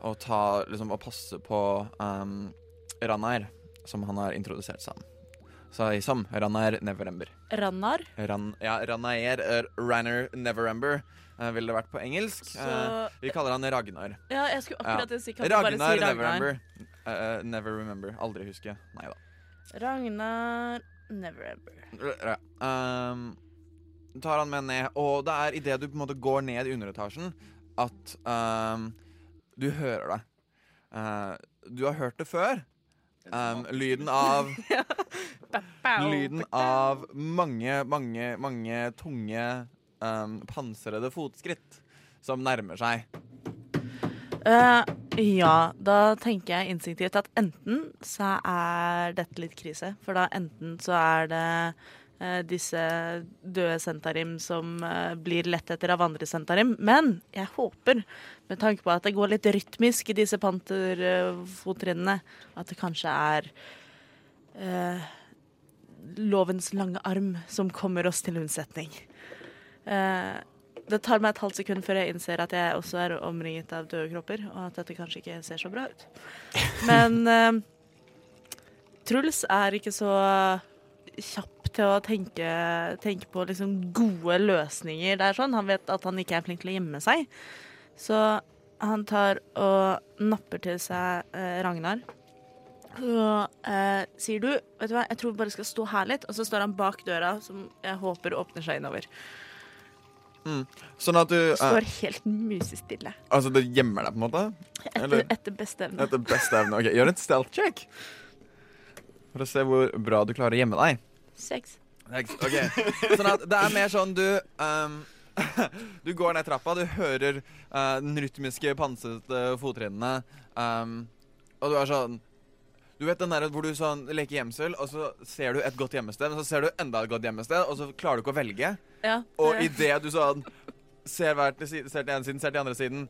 Speaker 1: å ta liksom, Å passe på um, Ranar, som han har introdusert som. Så som Ranar Neverember.
Speaker 3: Rannar.
Speaker 1: Ran, ja, Ranair uh, Ranner Neverember uh, ville det vært på engelsk.
Speaker 3: Så
Speaker 1: Uh, vi kaller han Ragnar.
Speaker 3: Ja, jeg skulle akkurat
Speaker 1: Ja.
Speaker 3: si Kan du bare
Speaker 1: Ragnar
Speaker 3: si Ragnar?
Speaker 1: Neverember. Uh, never remember. Aldri huske. Nei da.
Speaker 3: Ragnar Never ever.
Speaker 1: R- Um, tar han med ned, og det er idet du på en måte går ned i underetasjen, at um, du hører det. Uh, du har hørt det før. Um, lyden av Lyden av mange, mange, mange tunge um, pansrede fotskritt som nærmer seg.
Speaker 3: Eh, ja, da tenker jeg instinktivt at enten så er dette litt krise, for da enten så er det uh, disse døde sentarim som uh, blir lett etter av andre sentarim. Men jeg håper, med tanke på at det går litt rytmisk i disse panterfottrinnene, at det kanskje er lovens lange arm som kommer oss til unnsetning. Eh, det tar meg et halvt sekund før jeg innser at jeg også er omringet av døde kropper, og at dette kanskje ikke ser så bra ut. Men uh, Truls er ikke så kjapp til å tenke, tenke på liksom gode løsninger. Det er sånn. Han vet at han ikke er flink til å gjemme seg. Så han tar og napper til seg eh, Ragnar. Og eh, sier du, vet du hva, jeg tror vi bare skal stå her litt. Og så står han bak døra, som jeg håper åpner seg innover.
Speaker 1: Sånn at du eh,
Speaker 3: Står helt musestille.
Speaker 1: Altså, det gjemmer deg, på en måte?
Speaker 3: Etter,
Speaker 1: Eller-
Speaker 3: etter beste evne.
Speaker 1: Etter beste evne. Ok, Gjør en stealth check. For å se hvor bra du klarer å gjemme deg.
Speaker 3: Seks.
Speaker 1: Ok, Sånn at det er mer sånn du um, Du går ned trappa, du hører uh, den rytmiske, pansete fottrinnene, um, og du er sånn Du vet den der hvor du sånn leker gjemsel, og så ser du et godt gjemmested, men så ser du enda et godt gjemmested, og så klarer du ikke å velge.
Speaker 3: Ja,
Speaker 1: Og
Speaker 3: det-
Speaker 1: idet du sånn ser, hver til side, ser til ene siden, ser til andre siden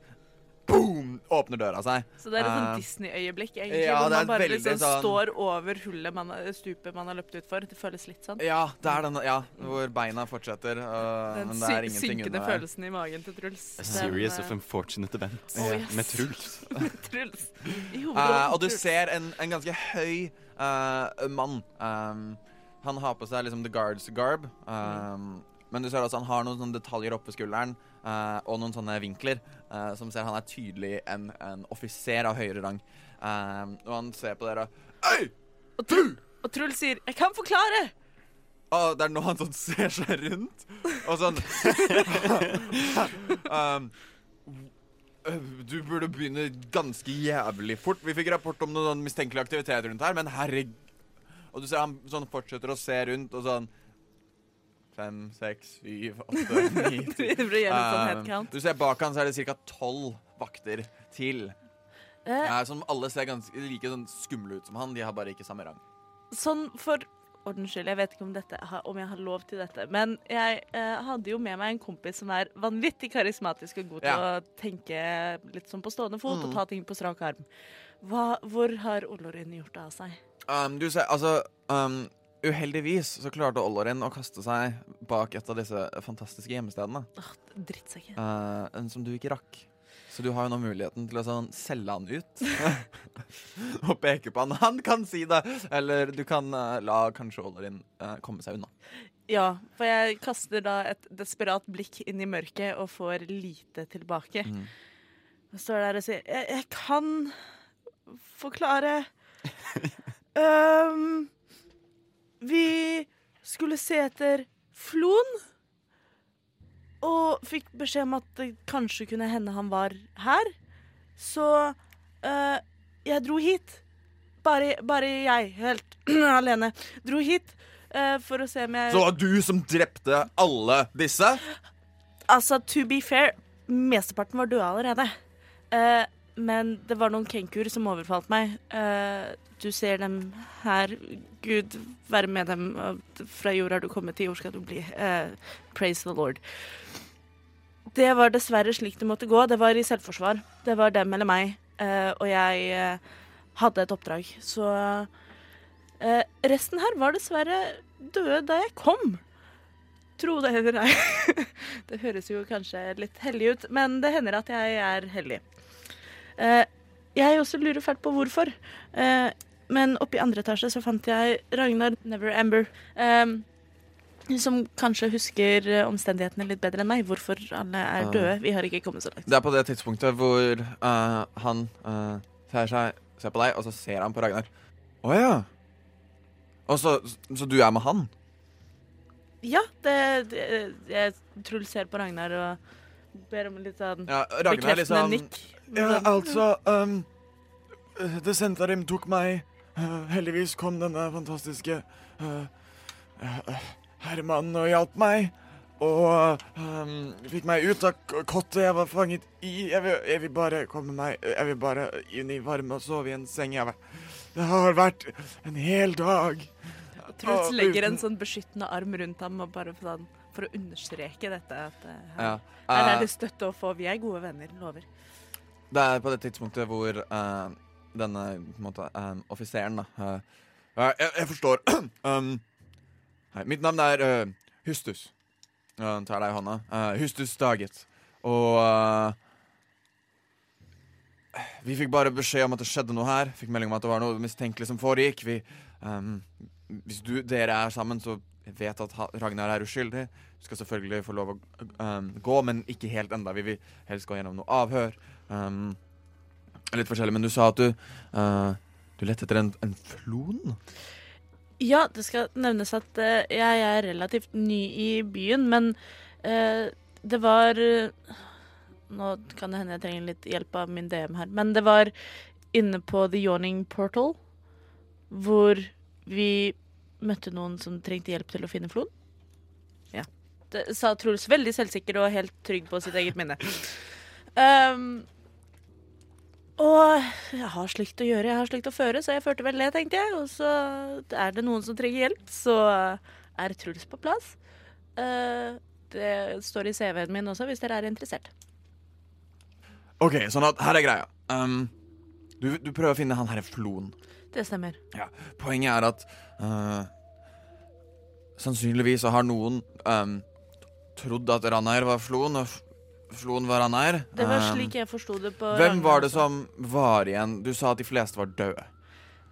Speaker 1: Boom! Åpner døra seg.
Speaker 3: så det er et
Speaker 1: eh,
Speaker 3: sånn Disney-øyeblikk, egentlig.
Speaker 1: ja,
Speaker 3: hvor man bare liksom
Speaker 1: sånn-
Speaker 3: står over hullet man, stupet man har løpt utfor. Det føles litt sånn.
Speaker 1: Ja, det er den, ja, hvor beina fortsetter, uh,
Speaker 3: Den
Speaker 1: men det er ingenting
Speaker 3: synkende
Speaker 1: under
Speaker 3: følelsen i magen til Truls.
Speaker 6: A
Speaker 3: Den,
Speaker 6: series
Speaker 3: eh,
Speaker 6: of unfortunate events
Speaker 3: Oh, yes.
Speaker 6: med Truls.
Speaker 3: Truls. I
Speaker 1: Eh, og du
Speaker 3: Truls.
Speaker 1: ser en, en ganske høy eh, mann. Um, han har på seg liksom The Guards garb. Um, Men du ser også han har noen sånne detaljer oppå skulderen eh, og noen sånne vinkler uh, som ser han er tydelig en, en offiser av høyere rang. Uh, og han ser på dere Hei!
Speaker 3: Og, Trull og Truls sier 'Jeg kan forklare'!
Speaker 1: Og det er nå han sånn ser seg rundt. Og sånn um, Du burde begynne ganske jævlig fort. Vi fikk rapport om noen mistenkelig aktivitet rundt her, men herregud Og du ser han sånn fortsetter å se rundt og sånn Fem, seks, syv, åtte, ni
Speaker 3: og sånn
Speaker 1: Um,
Speaker 3: headcount.
Speaker 1: Du ser bak han så er det ca. tolv vakter til.
Speaker 3: Eh,
Speaker 1: Ja, som alle ser ganske like sånn skumle ut som han. De har bare ikke samme rang.
Speaker 3: Sånn for ordens skyld, jeg vet ikke om, dette, om jeg har lov til dette, men jeg eh, hadde jo med meg en kompis som er vanvittig karismatisk og god til
Speaker 1: Ja.
Speaker 3: å tenke litt sånn på stående fot og
Speaker 1: Mm.
Speaker 3: ta ting på strak arm. Hva, hvor har Olorin gjort det av seg?
Speaker 1: Um, du ser, altså um, Uheldigvis så klarte Ollorin å kaste seg bak et av disse fantastiske gjemmestedene.
Speaker 3: Åh, drittsekker.
Speaker 1: Uh, som du ikke rakk. Så du har jo nå muligheten til å sånn selge han ut. og peke på han. Han kan si det! Eller du kan uh, la kanskje Ollorin uh, komme seg unna.
Speaker 3: Ja, for jeg kaster da et desperat blikk inn i mørket og får lite tilbake.
Speaker 1: Mm.
Speaker 3: Jeg står der og sier Jeg, jeg kan forklare. Øhm, vi skulle se etter Flon. Og fikk beskjed om at det kanskje kunne hende han var her. Så øh, jeg dro hit. Bare, bare jeg, helt alene, dro hit øh, for å se om jeg
Speaker 1: Så det var du som drepte alle disse?
Speaker 3: Altså, to be fair, mesteparten var døde allerede. Eh, men det var noen kenkuer som overfalt meg. Uh, du ser dem her. Gud være med dem. Fra jord har du kommet, til jord skal du bli. Uh, praise the Lord. Det var dessverre slik det måtte gå. Det var i selvforsvar. Det var dem eller meg. Eh, og jeg hadde et oppdrag. Så resten her var dessverre døde da jeg kom. Tro det eller ei. det høres jo kanskje litt hellig ut, men det hender at jeg er hellig. Eh, jeg også lurer fælt på hvorfor. Eh, men oppe i andre etasje så fant jeg Ragnar Never Amber. eh, som kanskje husker omstendighetene litt bedre enn meg. Hvorfor alle er
Speaker 1: Ah.
Speaker 3: døde. Vi har ikke kommet så langt.
Speaker 1: Det er på det tidspunktet hvor uh, han uh, ser, seg, ser på deg, og så ser han på Ragnar. Å ja. Og så, så du er med han?
Speaker 3: Ja, det, det Jeg Truls ser på Ragnar og ber om litt sånn
Speaker 1: Ja, Ragnar
Speaker 3: bekreftende
Speaker 1: liksom
Speaker 3: nikk.
Speaker 1: Ja, altså um, Det sentrum tok meg. Uh, heldigvis kom denne fantastiske uh, herremannen og hjalp meg. Og um, fikk meg ut av kottet jeg var fanget i. Jeg vil, jeg vil bare komme meg Jeg vil bare inn i varme og sove i en seng. Jeg, det har vært en hel dag.
Speaker 3: Truls legger en sånn beskyttende arm rundt ham og bare for, sånn, for å understreke dette. At eh, her,
Speaker 1: Ja.
Speaker 3: her er
Speaker 1: eh,
Speaker 3: det støtte å få. Vi er gode venner, lover.
Speaker 1: Det er på det tidspunktet hvor uh, denne måte, eh, offiseren da uh, jeg, jeg forstår. um, hei, mitt navn er uh, Hustus. Uh, tar deg i hånda. Hustus Daget. Og Vi fikk bare beskjed om at det skjedde noe her. Fikk melding om at det var noe mistenkelig som foregikk. Vi, um, hvis du, dere er sammen, så vet at Ragnar er uskyldig. Du skal selvfølgelig få lov å um, gå, men ikke helt enda. Vi vil helst gå gjennom noe avhør. Um, litt forskjellig, men du sa at du uh, Du lette etter en, en flon?
Speaker 3: Ja, det skal nevnes at uh, jeg er relativt ny i byen, men uh, det var eh, Nå kan det hende jeg trenger litt hjelp av min DM her, men det var inne på The Yawning Portal, hvor vi møtte noen som trengte hjelp til å finne flon. Ja. Det sa Truls veldig selvsikker og helt trygg på sitt eget minne. Um, og jeg har slikt å gjøre, jeg har slikt å føre, så jeg førte vel det, tenkte jeg. Og så er det noen som trenger hjelp, så er Truls på plass. Uh, det står i CV-en min også, hvis dere er interessert.
Speaker 1: OK, sånn at her er greia. Um, du, du prøver å finne han herre Flon.
Speaker 3: Det stemmer.
Speaker 1: Poenget er at eh, sannsynligvis så har noen um, trodd at Ranair var Floen, og Floen var Ranair.
Speaker 3: Det var slik jeg forsto det på
Speaker 1: Hvem
Speaker 3: Ragnar
Speaker 1: var det som var igjen? Du sa at de fleste var døde.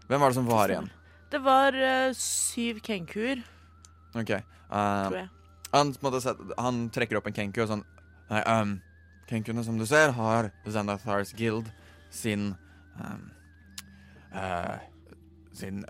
Speaker 1: Hvem var det som var igjen?
Speaker 3: Det var eh, syv kenkuer,
Speaker 1: Ok.
Speaker 3: tror jeg.
Speaker 1: han, på en måte set- han trekker opp en kenku og sånn Nei, um, kenkuene som du ser, har Xandathars Guild sin um, eh, sin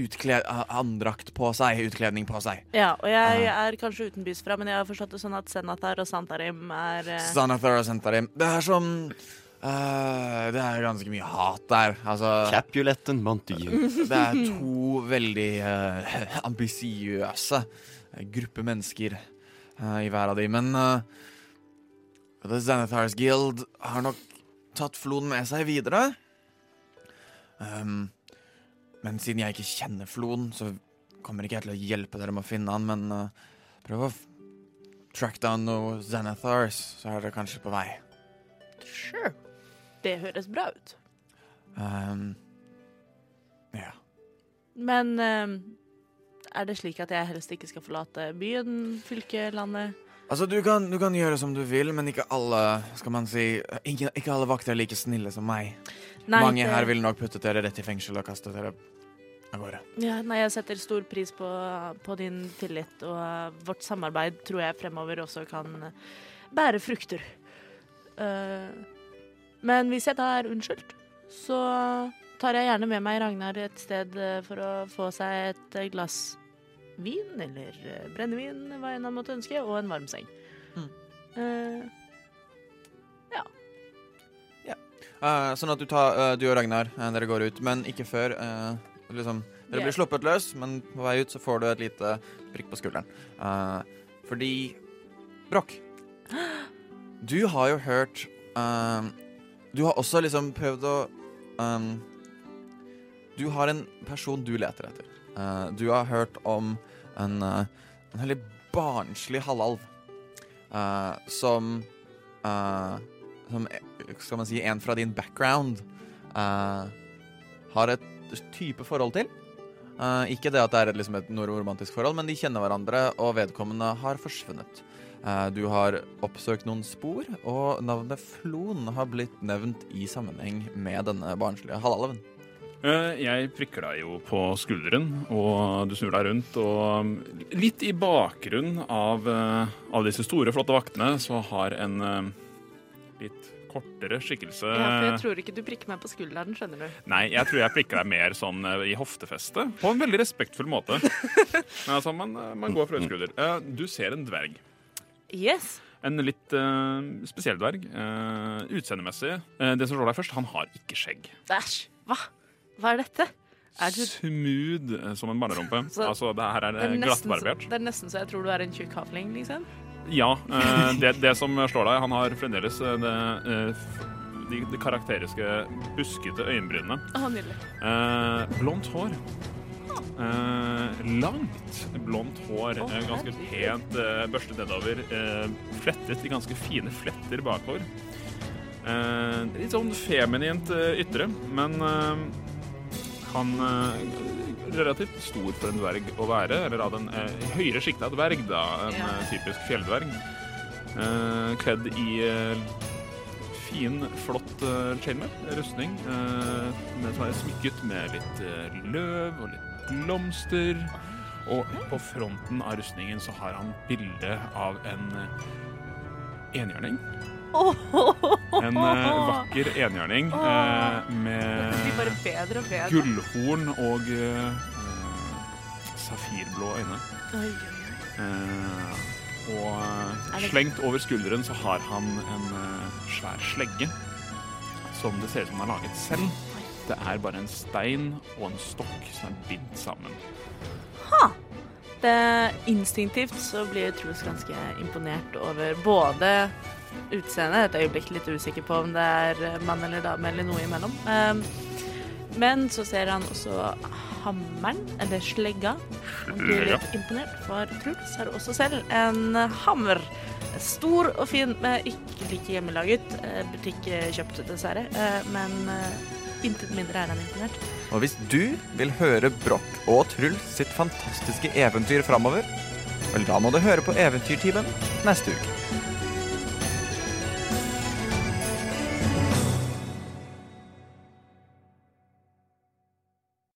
Speaker 1: utkled, andrakt på seg, utkledning på seg.
Speaker 3: Ja, og jeg er kanskje utenbys fra, men jeg har forstått det sånn at Senatar og Santarim er uh...
Speaker 1: Sanathar og Santarim. Det er som uh, Det er ganske mye hat der. Altså
Speaker 6: Capulet and Montague.
Speaker 1: Det er to veldig uh, ambisiøse eh, grupper mennesker uh, i hver av de, Men uh, The Xanathars Guild har nok tatt floden med seg videre. Um, men siden jeg ikke kjenner Floen, så kommer ikke jeg til å hjelpe dere med å finne han. Men uh, prøv å track down noen Xanathars, så er dere kanskje på vei.
Speaker 3: Sure. Det høres bra ut.
Speaker 1: Um, ja.
Speaker 3: Men um, er det slik at jeg helst ikke skal forlate byen, fylket, landet?
Speaker 1: Altså, du kan, du kan gjøre som du vil, men ikke alle skal man si, ikke, ikke alle vakter er like snille som meg. Mange
Speaker 3: det-
Speaker 1: her ville nok puttet dere rett i fengsel og kastet dere av gårde.
Speaker 3: Ja, nei, jeg setter stor pris på, på din tillit, og vårt samarbeid tror jeg fremover også kan bære frukter. Uh, men hvis jeg da er unnskyldt, så tar jeg gjerne med meg Ragnar et sted eh, for å få seg et glass vin, eller eh, brennevin, hva enn han måtte ønske, og en varm seng.
Speaker 1: Mm.
Speaker 3: Eh,
Speaker 1: Eh, sånn at du, tar, uh, du og Ragnar, uh, dere går ut, men ikke før. liksom, dere blir sluppet løs, men på vei ut så får du et lite prikk på skulderen. Fordi Brokk, du har jo hørt Du har også liksom prøvd å um, Du har en person du leter etter. Du har hørt om en, en veldig barnslig halvalv som Som skal man si, en fra din background uh, har et type forhold til. Uh, ikke det at det er liksom et nordromantisk forhold, men de kjenner hverandre, og vedkommende har forsvunnet. Uh, du har oppsøkt noen spor, og navnet Flon har blitt nevnt i sammenheng med denne barnslige halvalven.
Speaker 7: Jeg prikker deg jo på skulderen, og du snur deg rundt. Og litt i bakgrunnen av, av disse store, flotte vaktene, så har en litt kortere skikkelse
Speaker 3: ja, for jeg tror ikke du prikker meg på skulderen, skjønner du.
Speaker 7: Nei, jeg tror jeg prikker deg mer sånn eh, i hoftefestet. På en veldig respektfull måte. Men altså, man, eh, man går fra høyre. Eh, Du ser en dverg.
Speaker 3: Yes!
Speaker 7: En litt uh, spesiell dverg. Uh, Utseendemessig. Uh, det som slår deg først, han har ikke skjegg.
Speaker 3: Æsj! Hva? Hva er dette? Er du
Speaker 7: Smooth som en barnerumpe. Altså, det her er
Speaker 3: Det er,
Speaker 7: glattbarbert.
Speaker 3: det er nesten så jeg tror du er en tjukk havling, liksom.
Speaker 7: Ja. eh, det, det som slår deg, han har fremdeles eh, det, eh, de, de karakteriske buskete øyenbrynene.
Speaker 3: Oh.
Speaker 7: Eh, blondt hår. Eh, langt blondt hår. Oh, ganske pent eh, børstet nedover. Eh, flettet i ganske fine fletter bakover. Eh, litt sånn feminint ytre, men han Relativt stor for en dverg å være, eller av den eh, høyere sjiktet av dverg, da. En
Speaker 3: Ja.
Speaker 7: eh, typisk fjelldverg. Eh, kledd i eh, fin, flott uh, chainmail, rustning. eh, med, som er smykket med litt eh, løv og litt blomster. Og på fronten av rustningen så har han bilde av en uh, enhjørning. En eh, vakker enhjørning eh, med
Speaker 3: bedre og bedre.
Speaker 7: gullhorn og eh, safirblå øyne.
Speaker 3: Oi, oi, oi.
Speaker 7: Eh, og eh, slengt over skulderen så har han en eh, svær slegge som det ser ut som han har laget selv. Det er bare en stein og en stokk som er bindt sammen.
Speaker 3: Det, instinktivt så blir Truls ganske imponert over både utseendet, et øyeblikk litt usikker på om det er mann eller dame eller noe imellom. Um, men så ser han også hammeren, eller slegga, og blir litt imponert, for Truls har også selv en hammer. Stor og fin, men ikke like hjemmelaget. Butikk kjøpt, dessverre. Eh, Men eh, intet mindre er han imponert.
Speaker 1: Og hvis du vil høre Broch og Truls sitt fantastiske eventyr framover, vel, da må du høre på Eventyrtimen neste uke.